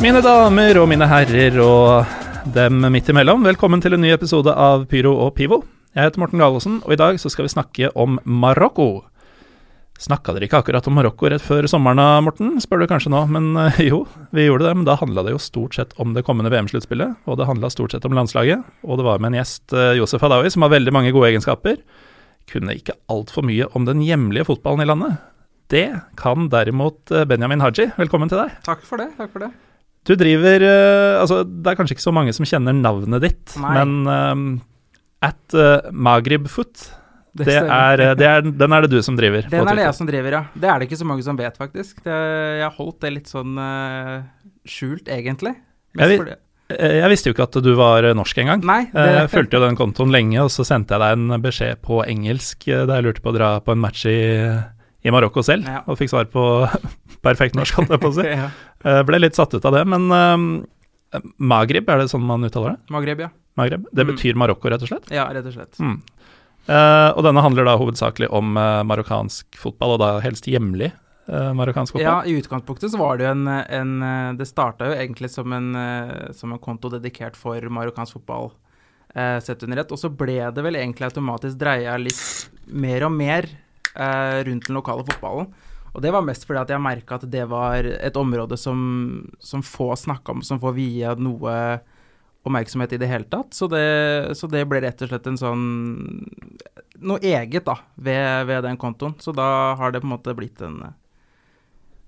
Mine damer og mine herrer og dem midt imellom, velkommen til en ny episode av Pyro og Pivo. Jeg heter Morten Galaasen, og i dag så skal vi snakke om Marokko. Snakka dere ikke akkurat om Marokko rett før sommeren, da, Morten? Spør du kanskje nå, men eh, jo, vi gjorde det. Men da handla det jo stort sett om det kommende VM-sluttspillet, og det handla stort sett om landslaget. Og det var med en gjest, eh, Josef Hadaoui, som har veldig mange gode egenskaper. Kunne ikke altfor mye om den hjemlige fotballen i landet. Det kan derimot eh, Benjamin Haji. Velkommen til deg. Takk for det. takk for det. Du driver uh, Altså, det er kanskje ikke så mange som kjenner navnet ditt, Nei. men uh, at uh, Magribfoot Foot, det er, eh, det er, den er det du som driver? Den er det jeg som driver, ja. Det er det ikke så mange som vet, faktisk. Det, jeg har holdt det litt sånn uh, skjult, egentlig. Jeg vi, Eh, Jeg visste jo ikke at du var eh, norsk engang. Eh, Jeg det, fulgte jo den kontoen lenge, og så sendte jeg deg en beskjed på engelsk eh, da jeg lurte på å dra på en match i, i Marokko selv, Ja. og fikk svar på perfekt norsk, holdt jeg på å si. ja. Eh, Ble litt satt ut av det, men eh, Magrib, er det sånn man uttaler det? Magrib, ja. Magrib, Det Mm. betyr Marokko, rett og slett? Ja, rett og slett. Mm. Uh, og denne handler da hovedsakelig om uh, marokkansk fotball, og da helst hjemlig uh, marokkansk Ja, i utgangspunktet så var det jo en, en Det starta jo egentlig som en, som en konto dedikert for marokkansk fotball sett under ett. Og så ble det vel egentlig automatisk dreia litt mer og mer rundt den lokale fotballen. Og det var mest fordi at jeg merka at det var et område som, som få snakka om, som få via noe oppmerksomhet i det hele tatt. Så det, så det ble rett og slett en sånn Noe eget, da, ved, ved den kontoen. Så da har det på en måte blitt en eh,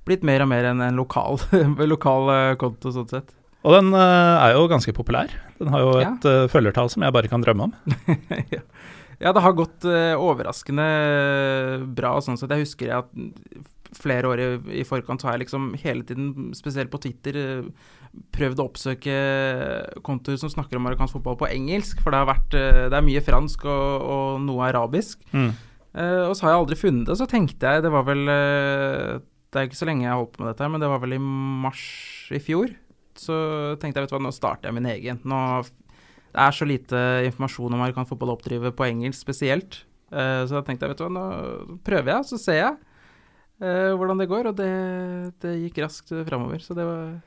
blitt mer og mer en, en lokal, lokal eh, konto, sånn sett. Og den eh, er jo ganske populær. Den har jo et ja. følgertall som jeg bare kan drømme om. ja. Ja, det har gått uh, overraskende bra, sånn sett. Jeg husker at flere år i, i forkant har jeg liksom hele tiden, spesielt på Twitter, eh, prøvd å oppsøke kontoer som snakker om marokkansk fotball på engelsk, for det har vært eh, Det er mye fransk og, og noe arabisk. Mm. Uh, og så har jeg aldri funnet det. Så tenkte jeg, det var vel uh, Det er ikke så lenge jeg har holdt på med dette, men det var vel i mars i fjor. Så tenkte jeg, vet du hva, nå starter jeg min egen. Nå, det er så lite informasjon om amerikansk fotball å oppdrive på engelsk spesielt. Uh, så da tenkte jeg, vet du hva, nå prøver jeg, så ser jeg uh, hvordan det går. Og det, det gikk raskt framover, så det var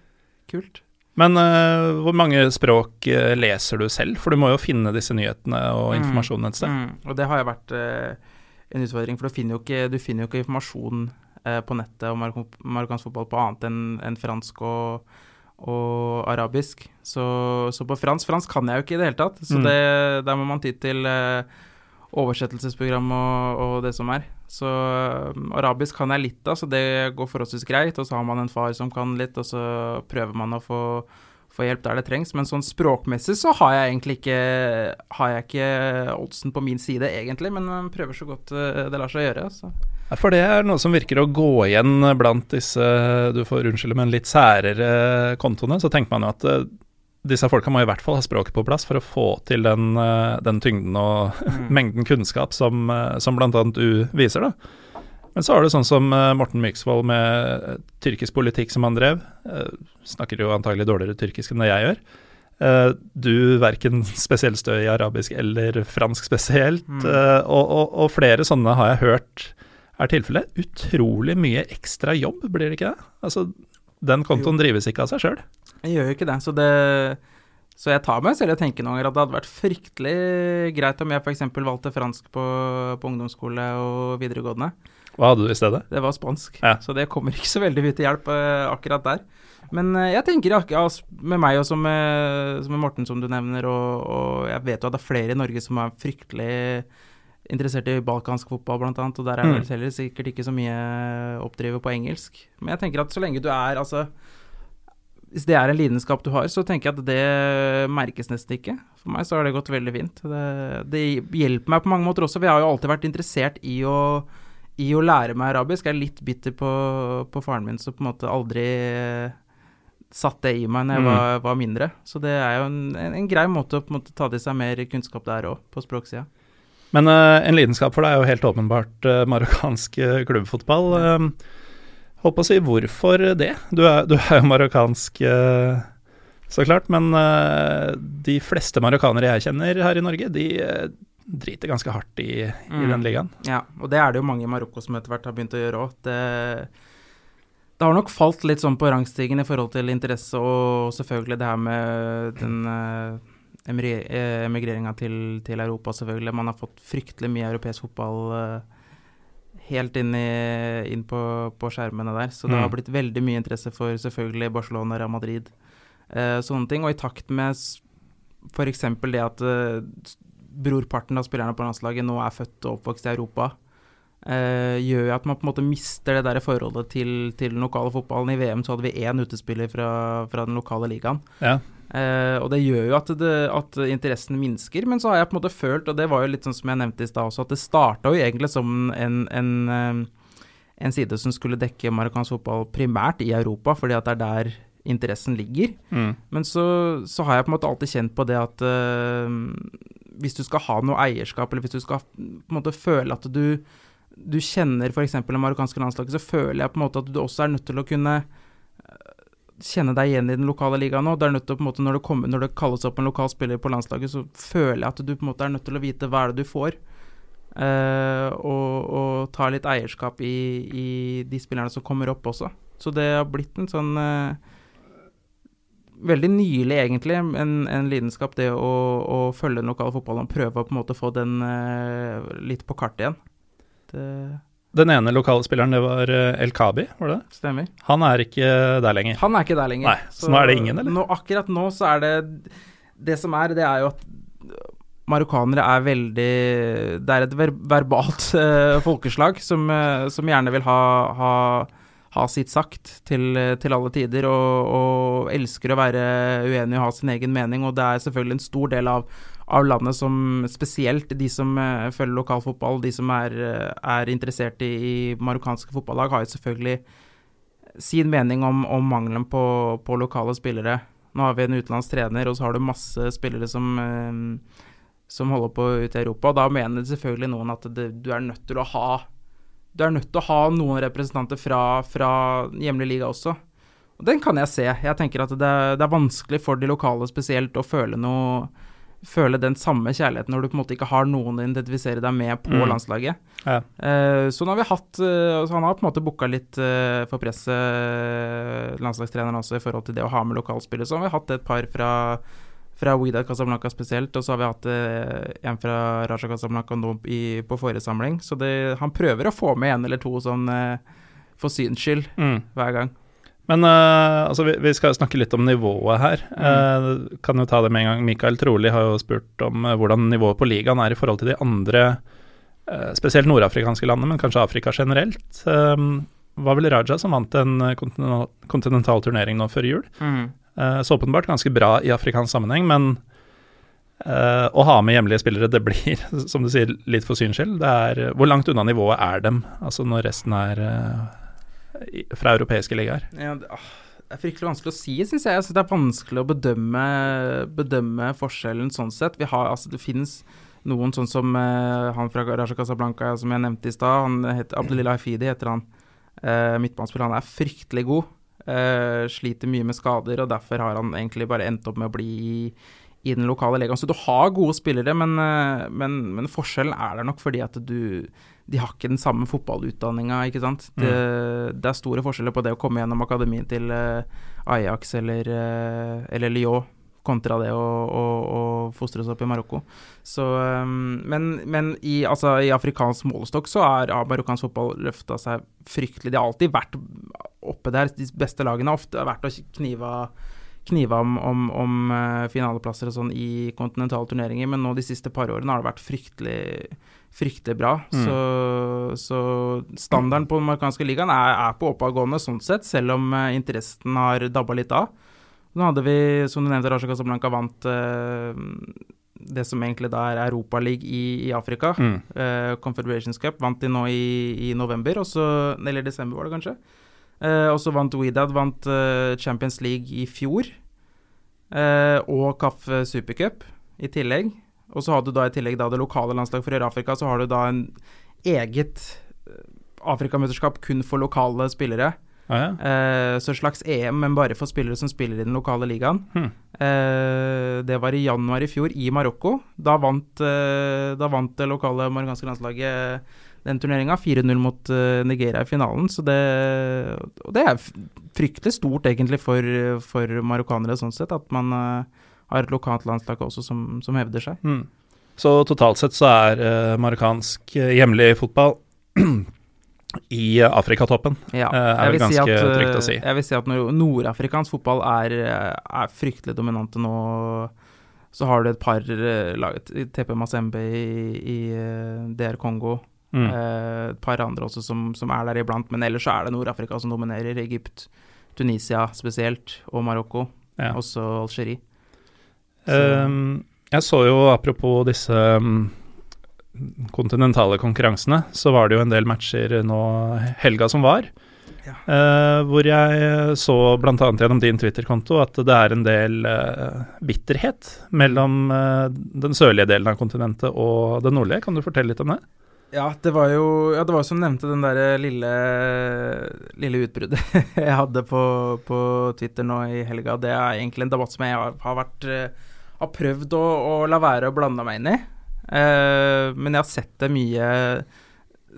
kult. Men uh, hvor mange språk leser du selv? For du må jo finne disse nyhetene og Mm. informasjonen et sted. Mm, og det har jo vært en utfordring, for du finner jo ikke, du finner jo ikke informasjon på nettet om marok marokkansk fotball på annet enn enn fransk og, og arabisk. Så, så på fransk Fransk kan jeg jo ikke i det hele tatt, så Mm. det, der må man ty til eh, oversettelsesprogram og, og det som er. Så um, arabisk kan jeg litt av, så det går forholdsvis greit. Og så har man en far som kan litt, og så prøver man å få, få hjelp der det trengs. Men sånn språkmessig så har jeg egentlig ikke Har jeg ikke oddsen på min side, egentlig. Men man prøver så godt eh, det lar seg gjøre. Så. For det er noe som virker å gå igjen blant disse, du får unnskylde, men litt særere kontoene. Så tenker man jo at eh, disse folka må i hvert fall ha språket på plass for å få til den, eh, den tyngden og mengden kunnskap som, uh, som bl.a. du viser, da. Men så har du sånn som eh, Morten Myksvold med eh, tyrkisk politikk som han drev. Eh, snakker jo antagelig dårligere tyrkisk enn det jeg gjør. Eh, du verken spesielt stø i arabisk eller fransk spesielt. Mm. eh, og, og, og flere sånne har jeg hørt er tilfellet. Utrolig mye ekstra jobb, blir det ikke det? Altså, den kontoen drives ikke av seg sjøl. Jeg gjør jo ikke det, så det så jeg tar meg selv i å tenke noen ganger at det hadde vært fryktelig greit om jeg f.eks. valgte fransk på, på ungdomsskole og videregående. Hva hadde du i stedet? Det var spansk, Ja. så det kommer ikke så veldig mye til hjelp eh, akkurat der. Men eh, jeg tenker akkurat med meg og med, som med Morten, som du nevner, og, og jeg vet jo at det er flere i Norge som er fryktelig interessert i balkansk fotball, blant annet, og der er det heller sikkert ikke så mye oppdrivet på engelsk. Men jeg tenker at så lenge du er altså hvis det er en lidenskap du har, så tenker jeg at det merkes nesten ikke. For meg så har det gått veldig fint. Det, det hjelper meg på mange måter også, for jeg har jo alltid vært interessert i å, i å lære meg arabisk. Jeg er litt bitter på, på faren min, som på en måte aldri satt det i meg når jeg Mm. var, var mindre. Så det er jo en, en, en grei måte å måte ta til seg mer kunnskap der òg, på språksida. Men eh, en lidenskap for deg er jo helt åpenbart uh, marokkansk eh, klubbfotball. Holdt på å si, hvorfor det? Du er, du er jo marokkansk, eh, så klart, men eh, de fleste marokkanere jeg kjenner her i Norge, de eh, driter ganske hardt i, i Mm. den ligaen. Ja, og det er det jo mange i Marokko som etter hvert har begynt å gjøre òg. Det, det har nok falt litt sånn på rangstigen i forhold til interesse, og selvfølgelig det her med den emigreringa til, til Europa, selvfølgelig. Man har fått fryktelig mye europeisk fotball eh, helt inn, i, inn på, på skjermene der. Så det Mm. har blitt veldig mye interesse for selvfølgelig Barcelona, Real Madrid, eh, sånne ting. Og i takt med f.eks. det at eh, brorparten av spillerne på landslaget nå er født og oppvokst i Europa, eh, gjør at man på en måte mister det der forholdet til, til den lokale fotballen. I VM så hadde vi én utespiller fra, fra den lokale ligaen. Ja. Eh, og det gjør jo at, det, at interessen minsker, men så har jeg på en måte følt, og det var jo litt sånn som jeg nevnte i stad også, at det starta jo egentlig som en, en, eh, en side som skulle dekke marokkansk fotball primært i Europa, fordi at det er der interessen ligger. Mm. Men så, så har jeg på en måte alltid kjent på det at uh, hvis du skal ha noe eierskap, eller hvis du skal på en måte føle at du, du kjenner f.eks. det marokkanske landslaget, så føler jeg på en måte at du også er nødt til å kunne kjenne deg igjen i den lokale ligaen nå. Når det, når det kalles opp en lokal spiller på landslaget, så føler jeg at du på en måte er nødt til å vite hva er det du får. eh, og, og ta litt eierskap i, i de spillerne som kommer opp også. Så det har blitt en sånn eh, veldig nylig, egentlig, en, en lidenskap, det å, å følge den lokale fotballen og prøve å på en måte få den eh, litt på kartet igjen. Det Den ene lokale spilleren, det var eh, El Kabi, var det det? stemmer. Han er ikke der lenger. Han er ikke der lenger. Nei, så nå er det ingen, eller? Nå, akkurat nå så er det Det som er, det er jo at marokkanere er veldig Det er et ver verbalt uh, folkeslag som, uh, som gjerne vil ha, ha, ha sitt sagt til, til alle tider, og, og elsker å være uenig og ha sin egen mening. Og det er selvfølgelig en stor del av, av landet som spesielt de som eh, følger lokalfotball, de som er, eh, er interessert i, i marokkanske fotballag, har jo selvfølgelig sin mening om, om mangelen på, på lokale spillere. Nå har vi en utenlandsk trener, og så har du masse spillere som, eh, som holder på ute i Europa. Da mener selvfølgelig noen at det, du er nødt til å ha Du er nødt til å ha noen representanter fra, fra hjemlig liga også. Og den kan jeg se. Jeg tenker at det, det er vanskelig for de lokale spesielt å føle noe Føle den samme kjærligheten når du på en måte ikke har noen å identifisere deg med på Mm. landslaget. Ja. Uh, så nå har vi hatt altså Han har på en måte booka litt uh, for presset, landslagstreneren også, i forhold til det å ha med lokalspillere. Så har vi hatt et par fra, fra Wydad Casablanca spesielt, og så har vi hatt en fra Raja Casablanca nå i, på forrige samling. Så det, han prøver å få med en eller to sånn for syns skyld Mm. hver gang. Men uh, altså, vi, vi skal snakke litt om nivået her. Eh, kan jo ta det med en gang. Mikael Troli har jo spurt om uh, hvordan nivået på ligaen er i forhold til de andre, spesielt nordafrikanske landene, men kanskje Afrika generelt. Eh, var vel Raja som vant en kontinental, kontinental turnering nå før jul. Eh, så åpenbart ganske bra i afrikansk sammenheng, men å ha med hjemlige spillere, det blir, som du sier, litt for syns skyld. Det er, hvor langt unna nivået er dem, altså når resten er fra europeiske ligaer? Ja, det, ah, det er fryktelig vanskelig å si, syns jeg. Jeg synes det er vanskelig å bedømme, bedømme forskjellen sånn sett. Har, altså, det finnes noen sånn som uh, han fra Raja Casablanca som jeg nevnte i stad. Abdelillah Hafidi, heter han. Uh, Midtbanespiller. Han er fryktelig god. Uh, sliter mye med skader, og derfor har han egentlig bare endt opp med å bli i, i den lokale legaen. Så du har gode spillere, men, men, men forskjellen er der nok fordi at du De har ikke den samme fotballutdanninga, ikke sant. Det, det er store forskjeller på det å komme gjennom akademien til eh, Ajax eller, eh, eller Lyon kontra det å, å, å fostres opp i Marokko. Så, um, men men i, altså, i afrikansk målestokk så er, har marokkansk fotball løfta seg fryktelig. De har alltid vært oppe der. De beste lagene har ofte vært å knive knive om, om, om eh, finaleplasser og sånn i kontinentale turneringer, men nå de siste par årene har det vært fryktelig, fryktelig bra. Så, så standarden på den marokkanske ligaen er, er på oppadgående sånn sett, selv om eh, interessen har dabba litt av. Nå hadde vi, som du nevnte, Raja Casablanca vant eh, det som egentlig da er Europaligaen i, i Afrika. Mm. Eh, Confederations Cup vant de nå i, i november, også, eller desember var det kanskje. Eh, og så vant Widad vant eh, Champions League i fjor. Eh, og CAF Supercup i tillegg. Og så har du da i tillegg da det lokale landslaget for Afrika, så har du da en eget eh, Afrikamesterskap kun for lokale spillere. Ah, ja. Eh, så slags EM, men bare for spillere som spiller i den lokale ligaen. Hmm. Eh, det var i januar i fjor, i Marokko. Da vant, eh, da vant det lokale marokkanske landslaget den turneringa. 4-0 mot eh, Nigeria i finalen. Så det, og det er fryktelig stort, egentlig, for, for marokkanere sånn sett, at man eh, har et lokalt landslag også som, som hevder seg. Mm. Så totalt sett så er uh, marokkansk hjemlig fotball i Afrikatoppen. Ja, er det vel vil si ganske at, trygt å si. Jeg vil si at når nordafrikansk fotball er, er fryktelig dominante nå. Så har du et par lag, TP Mazembe i, i DR Kongo. Mm. eh, Et par andre også som, som er der iblant. Men ellers så er det Nord-Afrika som dominerer. Egypt, Tunisia spesielt, og Marokko. Ja. Også Algerie. Um, jeg så jo, apropos disse um, kontinentale konkurransene, så var det jo en del matcher nå helga som var. Ja. Uh, hvor jeg så bl.a. gjennom din Twitter-konto at det er en del uh, bitterhet mellom uh, den sørlige delen av kontinentet og det nordlige. Kan du fortelle litt om det? Ja, det var jo ja, det var som nevnte den der lille, lille utbruddet jeg hadde på, på Twitter nå i helga. Det er egentlig en debatt som jeg har, har vært eh, har prøvd å, å la være å blande meg inn i. Eh, men jeg har sett det mye,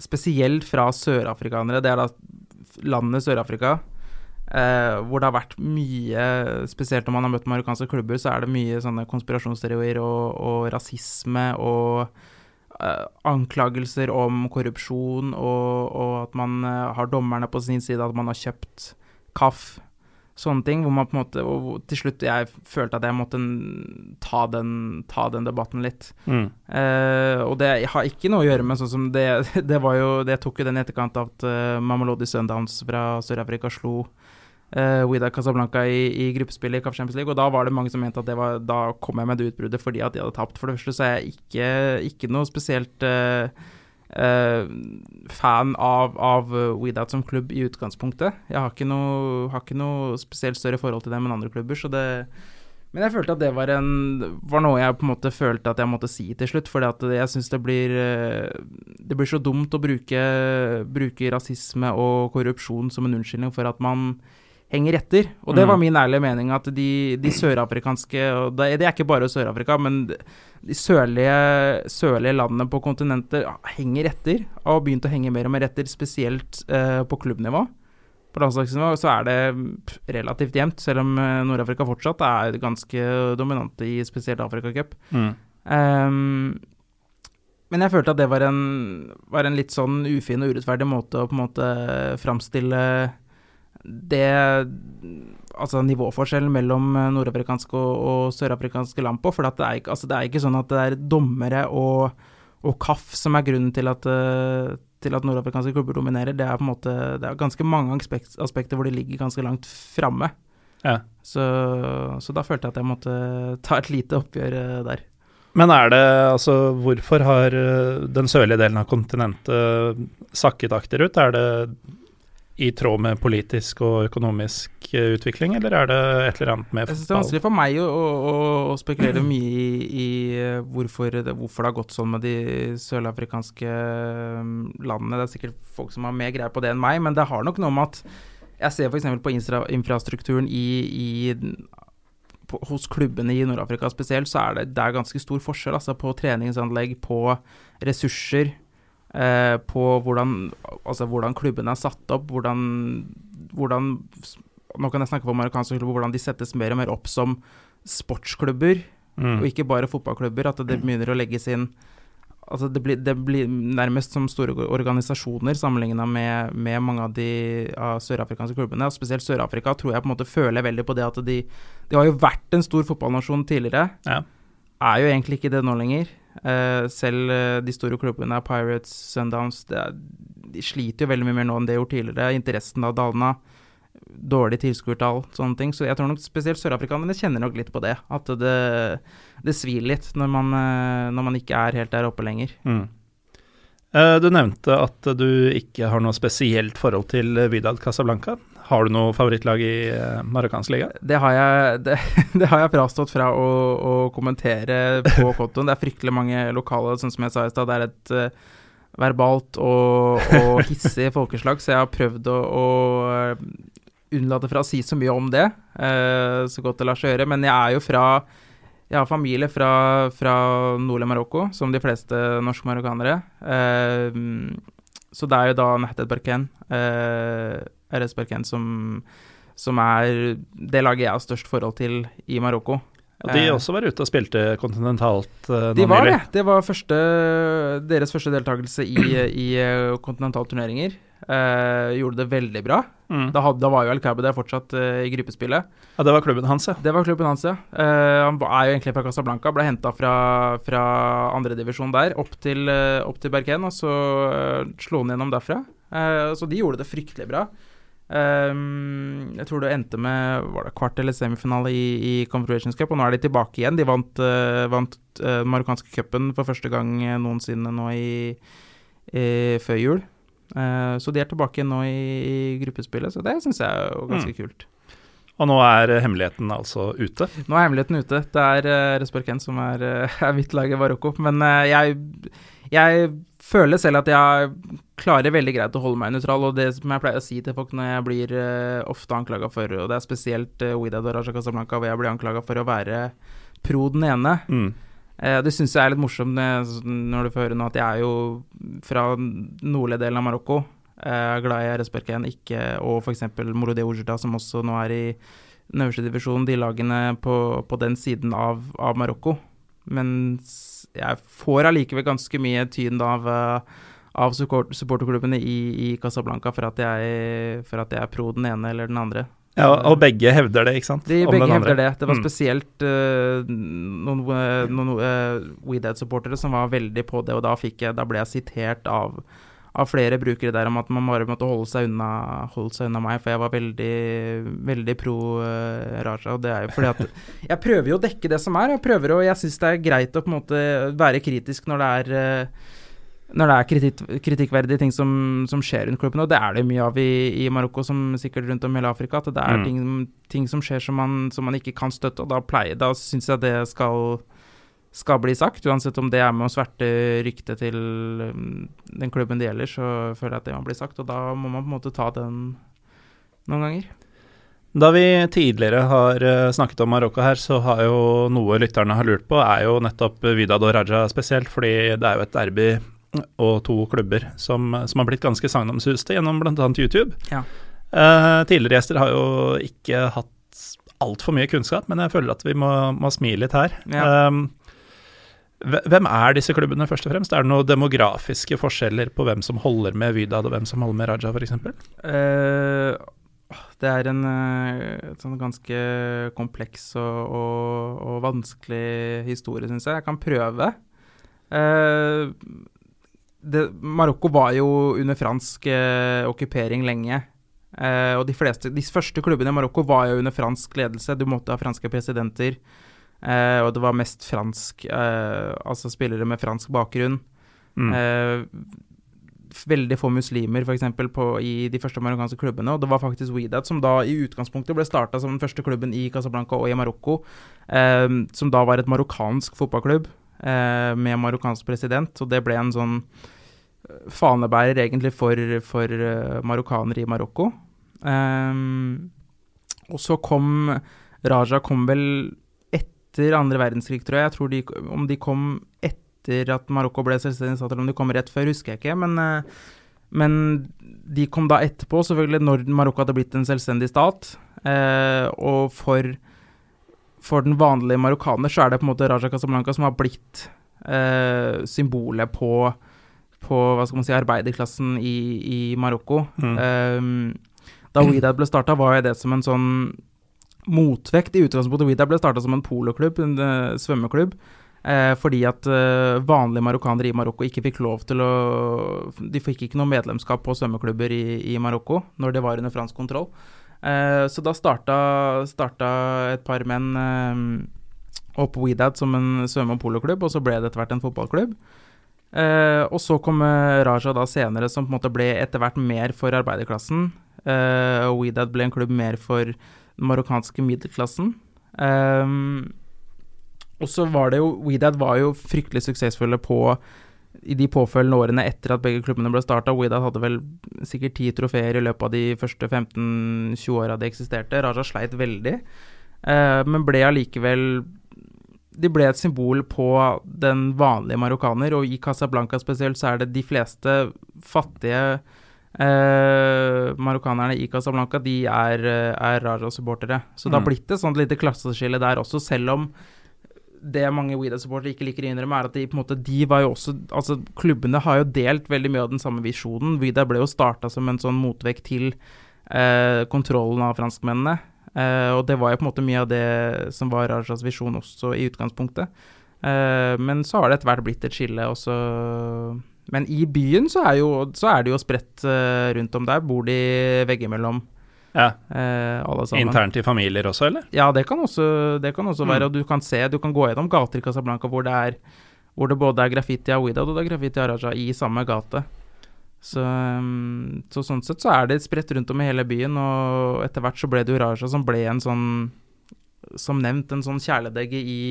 spesielt fra sørafrikanere. Det er da landet Sør-Afrika. Eh, hvor det har vært mye Spesielt når man har møtt marokkanske klubber, så er det mye sånne konspirasjonsteorier og, og rasisme og eh, anklagelser om korrupsjon, og, og at man eh, har dommerne på sin side, at man har kjøpt kaff. Sånne ting, hvor man på en måte Og hvor- til slutt jeg følte at jeg måtte ta den, ta den debatten litt. Eh, og det har ikke noe å gjøre med sånn som det Det var jo Det tok jo den i etterkant at uh, Mamelodi Sundowns fra Sør-Afrika slo uh, Wida Casablanca i, i gruppespillet i CAF Champions League, og da var det mange som mente at var Da kom jeg med det utbruddet fordi at de hadde tapt. For det første så er jeg ikke, ikke noe spesielt uh, uh, fan av, av Widat som klubb i utgangspunktet. Jeg har ikke, noe, har ikke noe spesielt større forhold til dem enn andre klubber, så det men jeg følte at det var, en, var noe jeg på en måte følte at jeg måtte si til slutt. For jeg syns det blir eh, Det blir så dumt å bruke, bruke rasisme og korrupsjon som en unnskyldning for at man henger etter. Og det Mm. var min ærlige mening, at de, de sørafrikanske og det, det er ikke bare Sør-Afrika, men de sørlige, sørlige landene på kontinentet henger etter. Og har begynt å henge mer og mer etter, spesielt eh, på klubbnivå. På landslagsnivå så er det relativt jevnt, selv om eh, Nord-Afrika fortsatt er ganske dominante i spesielt Afrikacup. Mm. Um, men jeg følte at det var en, var en litt sånn ufin og urettferdig måte å på en måte framstille det Altså nivåforskjellen mellom eh, nordafrikanske og, og sørafrikanske land på. For det, er ikke, altså det er ikke sånn at det er dommere og, og KAF som er grunnen til at, eh, til at nordafrikanske klubber dominerer. Det er på en måte Det er ganske mange aspekt, aspekter hvor de ligger ganske langt framme. Ja. Så, så da følte jeg at jeg måtte ta et lite oppgjør eh, der. Men er det altså Hvorfor har den sørlige delen av kontinentet sakket akterut? Er det i tråd med politisk og økonomisk eh, utvikling, eller er det et eller annet med Jeg synes det er vanskelig for meg å, å, å spekulere mye i, i eh, hvorfor, det, hvorfor det har gått sånn med de sørafrikanske eh, landene. Det er sikkert folk som har mer greie på det enn meg, men det har nok noe med at jeg ser f.eks. på infrastrukturen i, i på, hos klubbene i Nord-Afrika spesielt, så er det, det er ganske stor forskjell altså, på treningsanlegg, på ressurser, eh, på hvordan, altså, hvordan klubbene er satt opp, hvordan, hvordan Nå kan jeg snakke om amerikanske klubber, hvordan de settes mer og mer opp som sportsklubber, Mm. og ikke bare fotballklubber. At det begynner å legges inn Altså det blir, det blir nærmest som store organisasjoner sammenligna med, med mange av de av sørafrikanske klubbene. Og spesielt Sør-Afrika tror jeg på en måte føler veldig på det at de De har jo vært en stor fotballnasjon tidligere. Ja. Er jo egentlig ikke det nå lenger. Eh, selv eh, de store klubbene, Pirates, Sundowns, er, de sliter jo veldig mye mer nå enn de gjorde tidligere. Interessen av dalna. dårlig tilskuertall, sånne ting. Så jeg tror nok spesielt sørafrikanerne kjenner nok litt på det. At det, det svir litt når man, eh, når man ikke er helt der oppe lenger. Mm. Du nevnte at du ikke har noe spesielt forhold til Vidal Casablanca. Har du noe favorittlag i eh, marokkansk liga? Det har jeg, det, det har jeg frastått fra å, å kommentere på kontoen. Det er fryktelig mange lokale, sånn som jeg sa i stad. Det er et uh, verbalt og, og hissig folkeslag, så jeg har prøvd å, å eh, unnlate fra å si så mye om det, uh, så godt det lar seg gjøre. Men jeg er jo fra Jeg har familie fra, fra nordlige Marokko, som de fleste norske marokkanere. Uh, så det er jo da Nahted Barken. eh, RS Berkent, som, som er det laget jeg har størst forhold til i Marokko. Og de Eh, også var ute og spilte kontinentalt uh, de var det. Det var første, deres første deltakelse i, i eh, kontinentalturneringer. Uh, gjorde det veldig bra. Mm. Da, hadde, da var jo Kabe der fortsatt uh, i gruppespillet. Ja, det var klubben hans, ja. Det var klubben hans, ja. Uh, han er jo egentlig fra Casablanca. Ble henta fra, fra andredivisjon der opp til, opp til Berken, og så slo han gjennom derfra. Så de gjorde det fryktelig bra. Eh, jeg tror det endte med var det kvart eller semifinale i, i Confederations Cup, og nå er de tilbake igjen. De vant, uh, vant eh, marokkanske cupen for første gang eh, noensinne nå i, i før jul. Uh, så de er tilbake igjen nå i, i gruppespillet, så det syns jeg er jo ganske kult. Og nå er hemmeligheten altså ute. Nå er hemmeligheten ute. Det er uh, Resperken som er, uh, er mitt lag i Marokko. Men uh, jeg, jeg føler selv at jeg klarer veldig greit å holde meg nøytral. Og det som jeg pleier å si til folk når jeg blir uh, ofte anklaga for, og det er spesielt uh, Ouida Doraja Casablanca, hvor jeg blir anklaga for å være pro den ene. Mm. Uh, det syns jeg er litt morsomt når, du får høre nå at jeg er jo fra nordlige delen av Marokko. Er glad i RS Berken, ikke og f.eks. Morodé Oujda, som også nå er i den øverste divisjonen, de lagene på, på den siden av, av Marokko. Men s- jeg får allikevel ganske mye tyn av, eh, av support, supporterklubbene i, i Casablanca for at, jeg, for at jeg er pro den ene eller den andre. Ja, og begge hevder det, ikke sant? De Om begge hevder det. Det var Mm. spesielt uh, noen, uh, noen uh, WeDad-supportere som var veldig på det, og da, jeg, da ble jeg sitert av, av flere brukere der om at man bare måtte holde seg unna, holde seg unna meg, for jeg var veldig, veldig pro uh, Raja. Og det er jo fordi at jeg prøver jo å dekke det som er, og jeg prøver å, jeg syns det er greit å på en måte være kritisk når det er uh, når det er kritikk, kritikkverdige ting som, som skjer rundt klubben, og det er det mye av i, i Marokko, som sikkert rundt om hele Afrika, at det er Mm. ting, ting som skjer som man, som man ikke kan støtte, og da, pleier, da syns jeg det skal, skal bli sagt. Uansett om det er med å sverte ryktet til um, den klubben det gjelder, så føler jeg at det må bli sagt, og da må man på en måte ta den noen ganger. Da vi tidligere har eh, snakket om Marokko her, så har jo noe lytterne har lurt på, er jo nettopp Vidad og Raja spesielt, fordi det er jo et derby og to klubber som, som har blitt ganske sagnomsuste gjennom bl.a. YouTube. Ja. Eh, tidligere gjester har jo ikke hatt altfor mye kunnskap, men jeg føler at vi må, må smile litt her. Ja. Um, hvem er disse klubbene, først og fremst? Er det noen demografiske forskjeller på hvem som holder med Vydad og hvem som holder med Raja, f.eks.? Uh, det er en eh, sånn ganske kompleks og, og, og vanskelig historie, syns jeg. Jeg kan prøve. Uh, det, Marokko var jo under fransk uh, okkupering lenge. Eh, og de, fleste, de første klubbene i Marokko var jo under fransk ledelse. Du måtte ha franske presidenter. Eh, og det var mest fransk eh, Altså spillere med fransk bakgrunn. Mm. Eh, veldig få muslimer eksempel, i de første marokkanske klubbene. Og det var faktisk Weedat som da i utgangspunktet ble starta som den første klubben i Casablanca og i Marokko. Som da var et marokkansk fotballklubb eh, med marokkansk president. Og det ble en sånn fanebærer egentlig for, for marokkanere i Marokko. Og så kom Raja kom vel etter andre verdenskrig, tror jeg. Jeg tror de, om de kom etter at Marokko ble selvstendig stat, eller om de kom rett før, husker jeg ikke. Men, eh, men de kom da etterpå, selvfølgelig, når Marokko hadde blitt en selvstendig stat. Eh, og for, for den vanlige marokkaner så er det på en måte Raja Casablanca som har blitt eh, symbolet på, på hva skal man si, arbeiderklassen i, i Marokko. Mm. Eh, da Weedad ble starta, var jo det som en sånn motvekt. I utgangspunktet Weedad ble starta som en poloklubb, en eh, svømmeklubb. Eh, fordi at eh, vanlige marokkanere i Marokko ikke fikk lov til å De fikk ikke noe medlemskap på svømmeklubber i, i Marokko når det var under fransk kontroll. Eh, så da starta, starta et par menn eh, opp Widad som en svømme- og poloklubb, og så ble det etter hvert en fotballklubb. Eh, og så kom Raja da senere, som på en måte ble etter hvert mer for arbeiderklassen. Og Weedad ble en klubb mer for den marokkanske middelklassen. Um, og så var det jo Weedad var jo fryktelig suksessfulle på i de påfølgende årene etter at begge klubbene ble starta. Weedad hadde vel sikkert ti trofeer i løpet av de første 15-20 åra de eksisterte. Raja sleit veldig, uh, men ble allikevel de ble et symbol på den vanlige marokkaner, og i Casablanca spesielt så er det de fleste fattige eh, marokkanerne i Casablanca, de er, eh, er Raja-supportere. Så det har Mm. blitt et sånt lite klasseskille der også, selv om det mange Weeda-supportere ikke liker å innrømme, er at de på en måte, de var jo også Altså, klubbene har jo delt veldig mye av den samme visjonen. Weeda ble jo starta som en sånn motvekt til eh, kontrollen av franskmennene. Eh, og det var jo på en måte mye av det som var Rajas visjon også i utgangspunktet. Eh, men så har det etter hvert blitt et skille, og så Men i byen så er, jo, så er det jo spredt uh, rundt om der. Bor de veggimellom, Ja. uh, alle sammen. Internt i familier også, eller? Ja, det kan også, det kan også Mm. være. Og du kan se, du kan gå gjennom gater i Casablanca hvor det er hvor det både er graffiti av Weedad og det er graffiti av Raja i samme gate. Så, um, så sånn sett så er det spredt rundt om i hele byen, og etter hvert så ble det jo Raja som ble en sånn som nevnt en sånn kjæledegge i,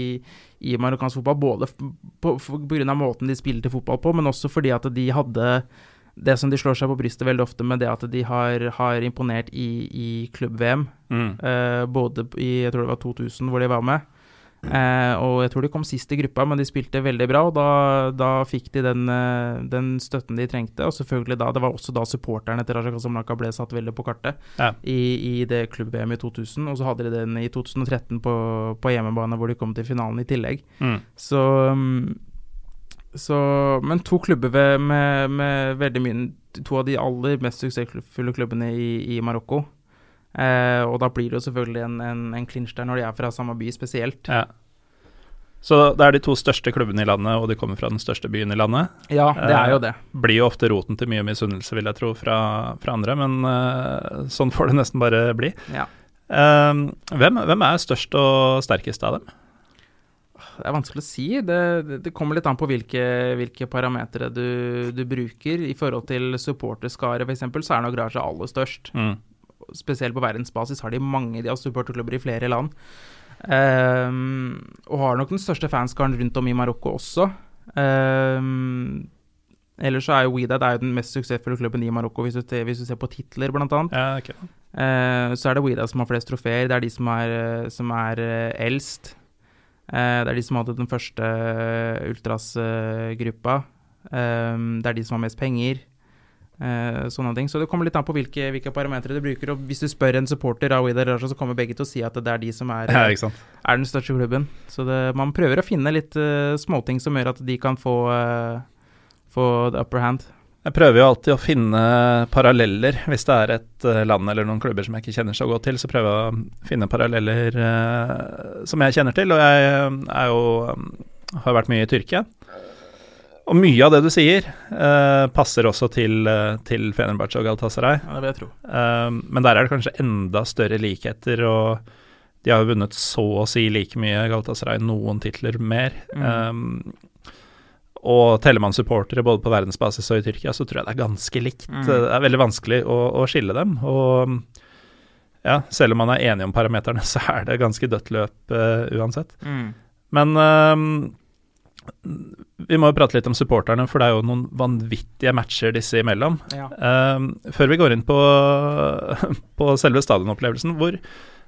i marokkansk fotball, både pga. på, grunn av måten de spilte fotball på, men også fordi at de hadde det som de slår seg på brystet veldig ofte med, det at de har, har imponert i, i klubb-VM. Mm. Uh, både i jeg tror det var 2000 hvor de var med. Eh, og jeg tror de kom sist i gruppa, men de spilte veldig bra. Og da, da fikk de den, eh, den støtten de trengte. Og selvfølgelig da, det var også da supporterne til Raja Kasamlaka ble satt veldig på kartet Ja. i, i det klubb-VM i 2000. Og så hadde de den i 2013 på, på hjemmebane, hvor de kom til finalen i tillegg. Mm. Så, um, så Men to klubber med, med veldig mye To av de aller mest suksessfulle klubbene i, i Marokko. Eh, og da blir det jo selvfølgelig en, en, en clinch der når de er fra samme by spesielt. Ja. Så det er de to største klubbene i landet, og de kommer fra den største byen i landet. Ja, det er jo det. Blir jo ofte roten til mye misunnelse, vil jeg tro, fra, fra andre, men eh, sånn får det nesten bare bli. Ja. Eh, hvem, hvem er størst og sterkest av dem? Det er vanskelig å si. Det, det, det kommer litt an på hvilke, hvilke parametere du, du bruker. I forhold til supporterskare, f.eks., så er nok Raja aller størst. Mm. Spesielt på verdensbasis har de mange de har supporterklubber i flere land. Um, og har nok den største fanskaren rundt om i Marokko også. Um, ellers så er jo Weedad er den mest suksessfulle klubben i Marokko, hvis du, hvis du ser på titler, blant annet. Ja, okay. uh, så er det Weedad som har flest trofeer. Det er de som er, eh, som er uh, eldst. Uh, det er de som hadde den første ultras-gruppa. det er de som har mest penger. Eh, sånne ting. Så det kommer litt an på hvilke, hvilke parametere du bruker. Og hvis du spør en supporter av Weedad Raja, så kommer begge til å si at det er de som er, Ja, er den største klubben. Så det, man prøver å finne litt uh, småting som gjør at de kan få, uh, få the upper hand. Jeg prøver jo alltid å finne paralleller. Hvis det er et eh, land eller noen klubber som jeg ikke kjenner så godt til, så prøver jeg å finne paralleller eh, som jeg kjenner til. Og jeg eh, er jo eh, har vært mye i Tyrkia. Og mye av det du sier, eh, passer også til, eh, til Fenerbahçe og Galatasaray. Ja, det vil jeg tro. Eh, men der er det kanskje enda større likheter, og de har jo vunnet så å si like mye Galatasaray, noen titler mer. Mm. Eh, og teller man supportere både på verdensbasis og i Tyrkia, så tror jeg det er ganske likt. Mm. Det er veldig vanskelig å, å skille dem. Og ja, selv om man er enig om parameterne, så er det ganske dødt løp uh, uansett. Mm. Men eh, vi må jo prate litt om supporterne, for det er jo noen vanvittige matcher disse imellom. Ja. Uh, før vi går inn på, på selve stadionopplevelsen, hvor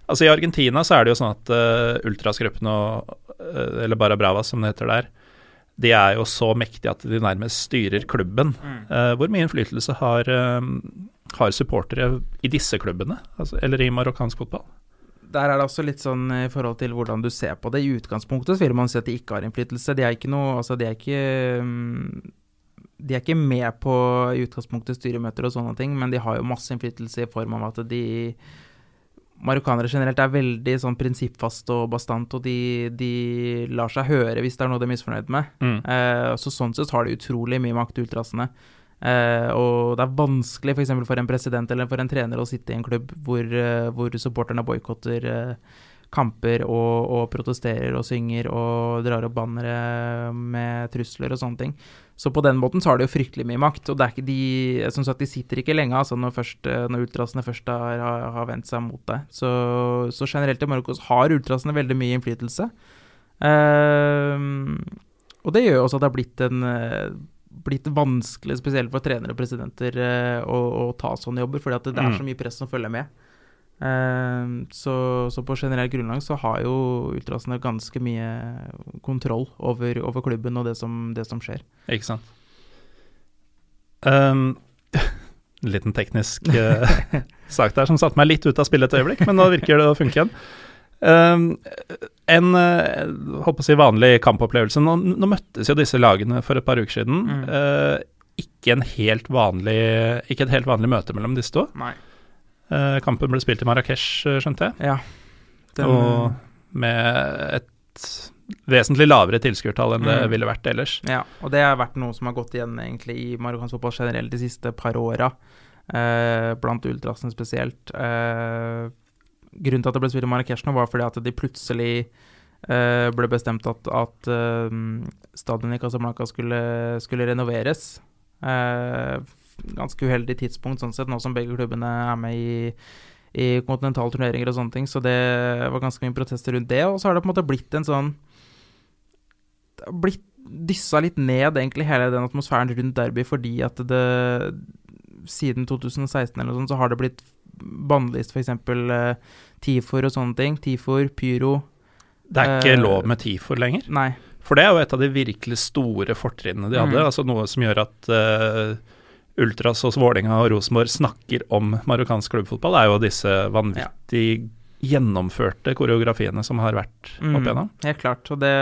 Altså I Argentina så er det jo sånn at uh, ultrasgruppene, og, eh, eller Barra Brava som det heter der, de er jo så mektige at de nærmest styrer klubben. Mm. Uh, hvor mye innflytelse har, eh, har supportere i disse klubbene, altså, eller i marokkansk fotball? Der er det også litt sånn i forhold til hvordan du ser på det. I utgangspunktet så vil man si at de ikke har innflytelse. De er ikke noe Altså, de er ikke mm, De er ikke med på i utgangspunktet styremøter og sånne ting, men de har jo masse innflytelse i form av at de Marokkanere generelt er veldig sånn prinsippfaste og bastant, og de, de lar seg høre hvis det er noe de er misfornøyd med. Mm. Eh, så sånn sett har de utrolig mye makt, ultrasene. Eh, og det er vanskelig f.eks. For, for en president eller for en trener å sitte i en klubb hvor, uh, hvor supporterne boikotter uh, kamper og, og, protesterer og synger og drar opp bannere med trusler og sånne ting. Så på den måten så har de jo fryktelig mye makt. Og det er ikke de Som sagt, de sitter ikke lenge altså når, først, når ultrasene først har, har, vendt seg mot deg. Så, så, generelt i Marokko har ultrasene veldig mye innflytelse. Uh, og det gjør jo også at det har blitt en blitt vanskelig, spesielt for trenere og presidenter, uh, å, å, ta sånne jobber, fordi at det, er mm. så mye press som følger med. Uh, så, så, på generelt grunnlag så har jo ultrasene ganske mye kontroll over, over klubben og det som, det som, skjer. Ikke sant. Um, liten teknisk uh, sak der som satte meg litt ut av spillet et øyeblikk, men nå virker det å funke igjen. Um, en håper å si vanlig kampopplevelse. Nå, nå, møttes jo disse lagene for et par uker siden. Mm. Uh, ikke, en helt vanlig, ikke et helt vanlig møte mellom disse to. Nei. Uh, kampen ble spilt i Marrakech, eh, skjønte jeg. Ja. Den, og med et vesentlig lavere tilskuertall enn mm. det ville vært ellers. Ja, og det har vært noe som har gått igjen egentlig i marokkansk fotball generelt de siste par åra, uh, blant ultrasene spesielt. Uh, grunnen til at det ble spilt i Marrakech nå, var fordi at de plutselig ble bestemt at, at stadion i Casablanca skulle, skulle renoveres. Uh, ganske uheldig tidspunkt sånn sett, nå som begge klubbene er med i, i kontinentale turneringer og sånne ting. Så det var ganske mye protester rundt det. Og så har det på en måte blitt en sånn blitt dyssa litt ned, egentlig, hele den atmosfæren rundt derby, fordi at det Siden 2016 eller noe sånt, så har det blitt bannlyst f.eks. Uh, TIFOR og sånne ting. TIFOR, pyro. Det er ikke uh, lov med TIFOR lenger? Nei. For det er jo et av de virkelig store fortrinnene de hadde. Mm. Altså noe som gjør at uh, Ultras hos Vålerenga og Rosenborg snakker om marokkansk klubbfotball, er jo disse vanvittig ja. gjennomførte koreografiene som har vært opp mm, igjennom. Mm, helt klart. og det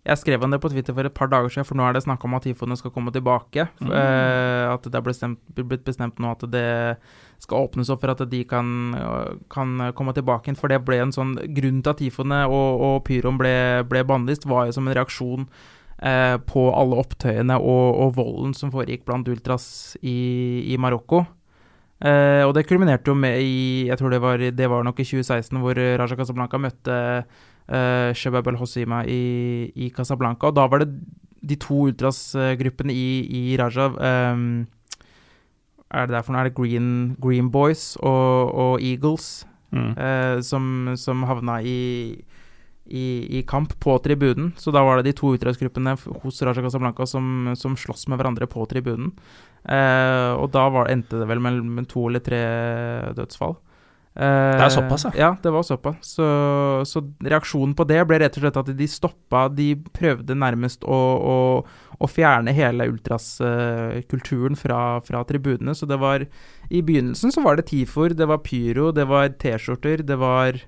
jeg skrev om det på Twitter for et par dager siden, for nå er det snakk om at Tifoene skal komme tilbake. Mm. Uh, at det er bestemt, blitt bestemt nå at det skal åpnes opp for at de kan, kan komme tilbake igjen. For det ble en sånn grunn til at Tifoene og, og Pyroen ble, ble bannlyst, var jo som en reaksjon eh, på alle opptøyene og, og, volden som foregikk blant ultras i, i Marokko. Eh, og det kulminerte jo med i Jeg tror det var, det var nok i 2016, hvor Raja Casablanca møtte eh, Shebab el-Hosima i, i, Casablanca. Og da var det de to ultrasgruppene i, i Raja um, Er det derfor nå er det Green, Green Boys og, og Eagles mm. eh, som, som havna i i, i, kamp på tribunen. Så da var det de to utdragsgruppene hos Raja Casablanca som, som sloss med hverandre på tribunen. Eh, og da var, endte det vel med, med to eller tre dødsfall. Eh, det er såpass, ja? Ja, det var såpass. Så, så, reaksjonen på det ble rett og slett at de stoppa De prøvde nærmest å, å, å fjerne hele ultraskulturen fra, fra, tribunene. Så det var I begynnelsen så var det TIFOR, det var pyro, det var T-skjorter, det var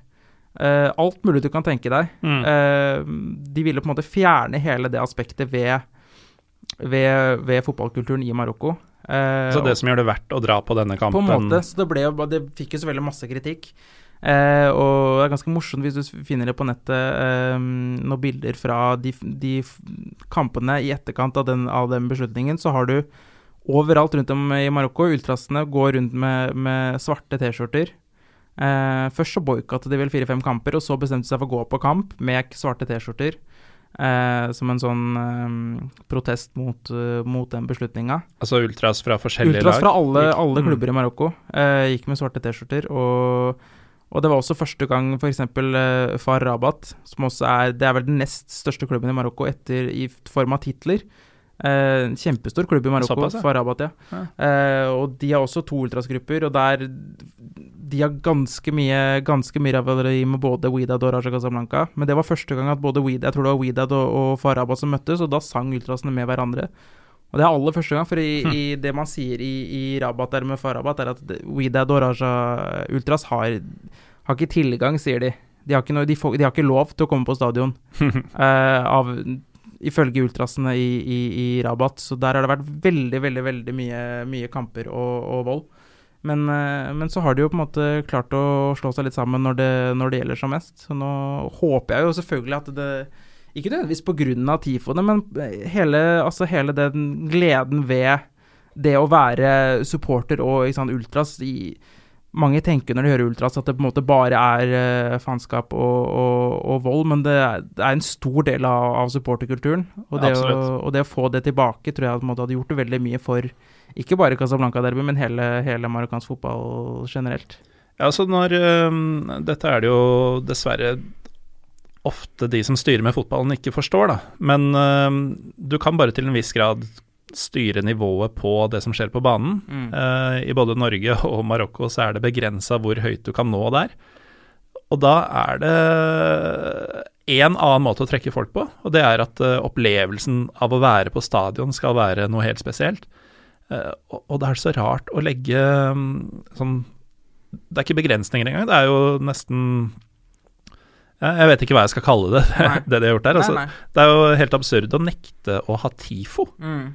Uh, alt mulig du kan tenke deg. Mm. Uh, de ville på en måte fjerne hele det aspektet ved, ved, ved fotballkulturen i Marokko. Uh, så det som gjør det verdt å dra på denne kampen På en måte. Så det, ble jo, det fikk jo så veldig masse kritikk. og det er ganske morsomt hvis du finner det på nettet noen bilder fra de, de, kampene i etterkant av den, av den beslutningen. Så har du overalt rundt om i Marokko ultrasene går rundt med, med svarte T-skjorter Eh, først så boikottet de vel fire-fem kamper, og så bestemte de seg for å gå på kamp med svarte T-skjorter. Uh, som en sånn eh, protest mot, mot den beslutninga. Altså ultras fra forskjellige ultras lag? Ultras fra alle, alle, mm. klubber i Marokko gikk med svarte T-skjorter. Og, og, det var også første gang f.eks. Uh, Far Rabat, som også er Det er vel den nest største klubben i Marokko etter i form av titler. Uh, kjempestor klubb i Marokko, Såpass, ja. Far Rabat, ja. Uh, og de har også to ultrasgrupper, og der de har ganske mye ganske mye rivaleri med både Widad og Raja Casablanca. Men det var første gang at både Widad, jeg tror det var Widad og, og Farabat som møttes, og da sang ultrasene med hverandre. Og det er aller første gang, for i, hm. i det man sier i, i Rabat der med Farabat, er at Widad og Raja Ultras har, har ikke tilgang, sier de. De har, noe, de, får, de har, ikke lov til å komme på stadion, uh, av, ifølge ultrasene i, i, i, Rabat. Så der har det vært veldig, veldig veldig mye, mye kamper og, og vold. Men, eh, men, så har de jo på en måte klart å slå seg litt sammen når det, når det gjelder som mest. Så nå håper jeg jo selvfølgelig at det Ikke nødvendigvis pga. tifoene, men hele, altså hele den gleden ved det å være supporter og sant, ultras i, Mange tenker når de hører ultras at det på en måte bare er uh, faenskap og, og, og, vold, men det er, det er, en stor del av, av supporterkulturen. Og det, og det, å, få det tilbake tror jeg hadde gjort veldig mye for ikke bare Casablanca-derby, men hele, hele marokkansk fotball generelt. Ja, altså når um, Dette er det jo dessverre ofte de som styrer med fotballen, ikke forstår, da. Men um, du kan bare til en viss grad styre nivået på det som skjer på banen. Mm. Uh, I både Norge og Marokko så er det begrensa hvor høyt du kan nå der. Og da er det én annen måte å trekke folk på, og det er at uh, opplevelsen av å være på stadion skal være noe helt spesielt. Uh, og, det er så rart å legge um, sånn Det er ikke begrensninger engang, det er jo nesten jeg vet ikke hva jeg skal kalle det, det de har gjort der. Altså. Det er jo helt absurd å nekte å ha TIFO. Mm.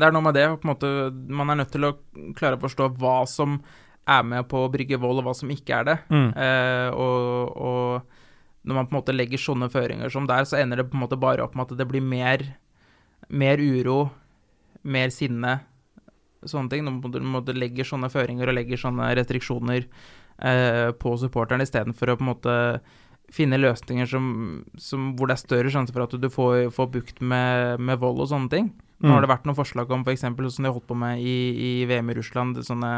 Det er noe med det. på en måte, Man er nødt til å klare å forstå hva som er med på å brygge vold, og hva som ikke er det. Mm. Eh, og, og, når man på en måte legger sånne føringer som der, så ender det på en måte bare opp med at det blir mer, mer uro, mer sinne, sånne ting. Når man på legger sånne føringer og legger sånne restriksjoner eh, på supporterne istedenfor å på en måte finne løsninger som, som, hvor det er større sjanse for at du får, får bukt med, med, vold og sånne ting. Nå har mm. det vært noen forslag om f.eks. For som de holdt på med i, i VM i Russland, sånne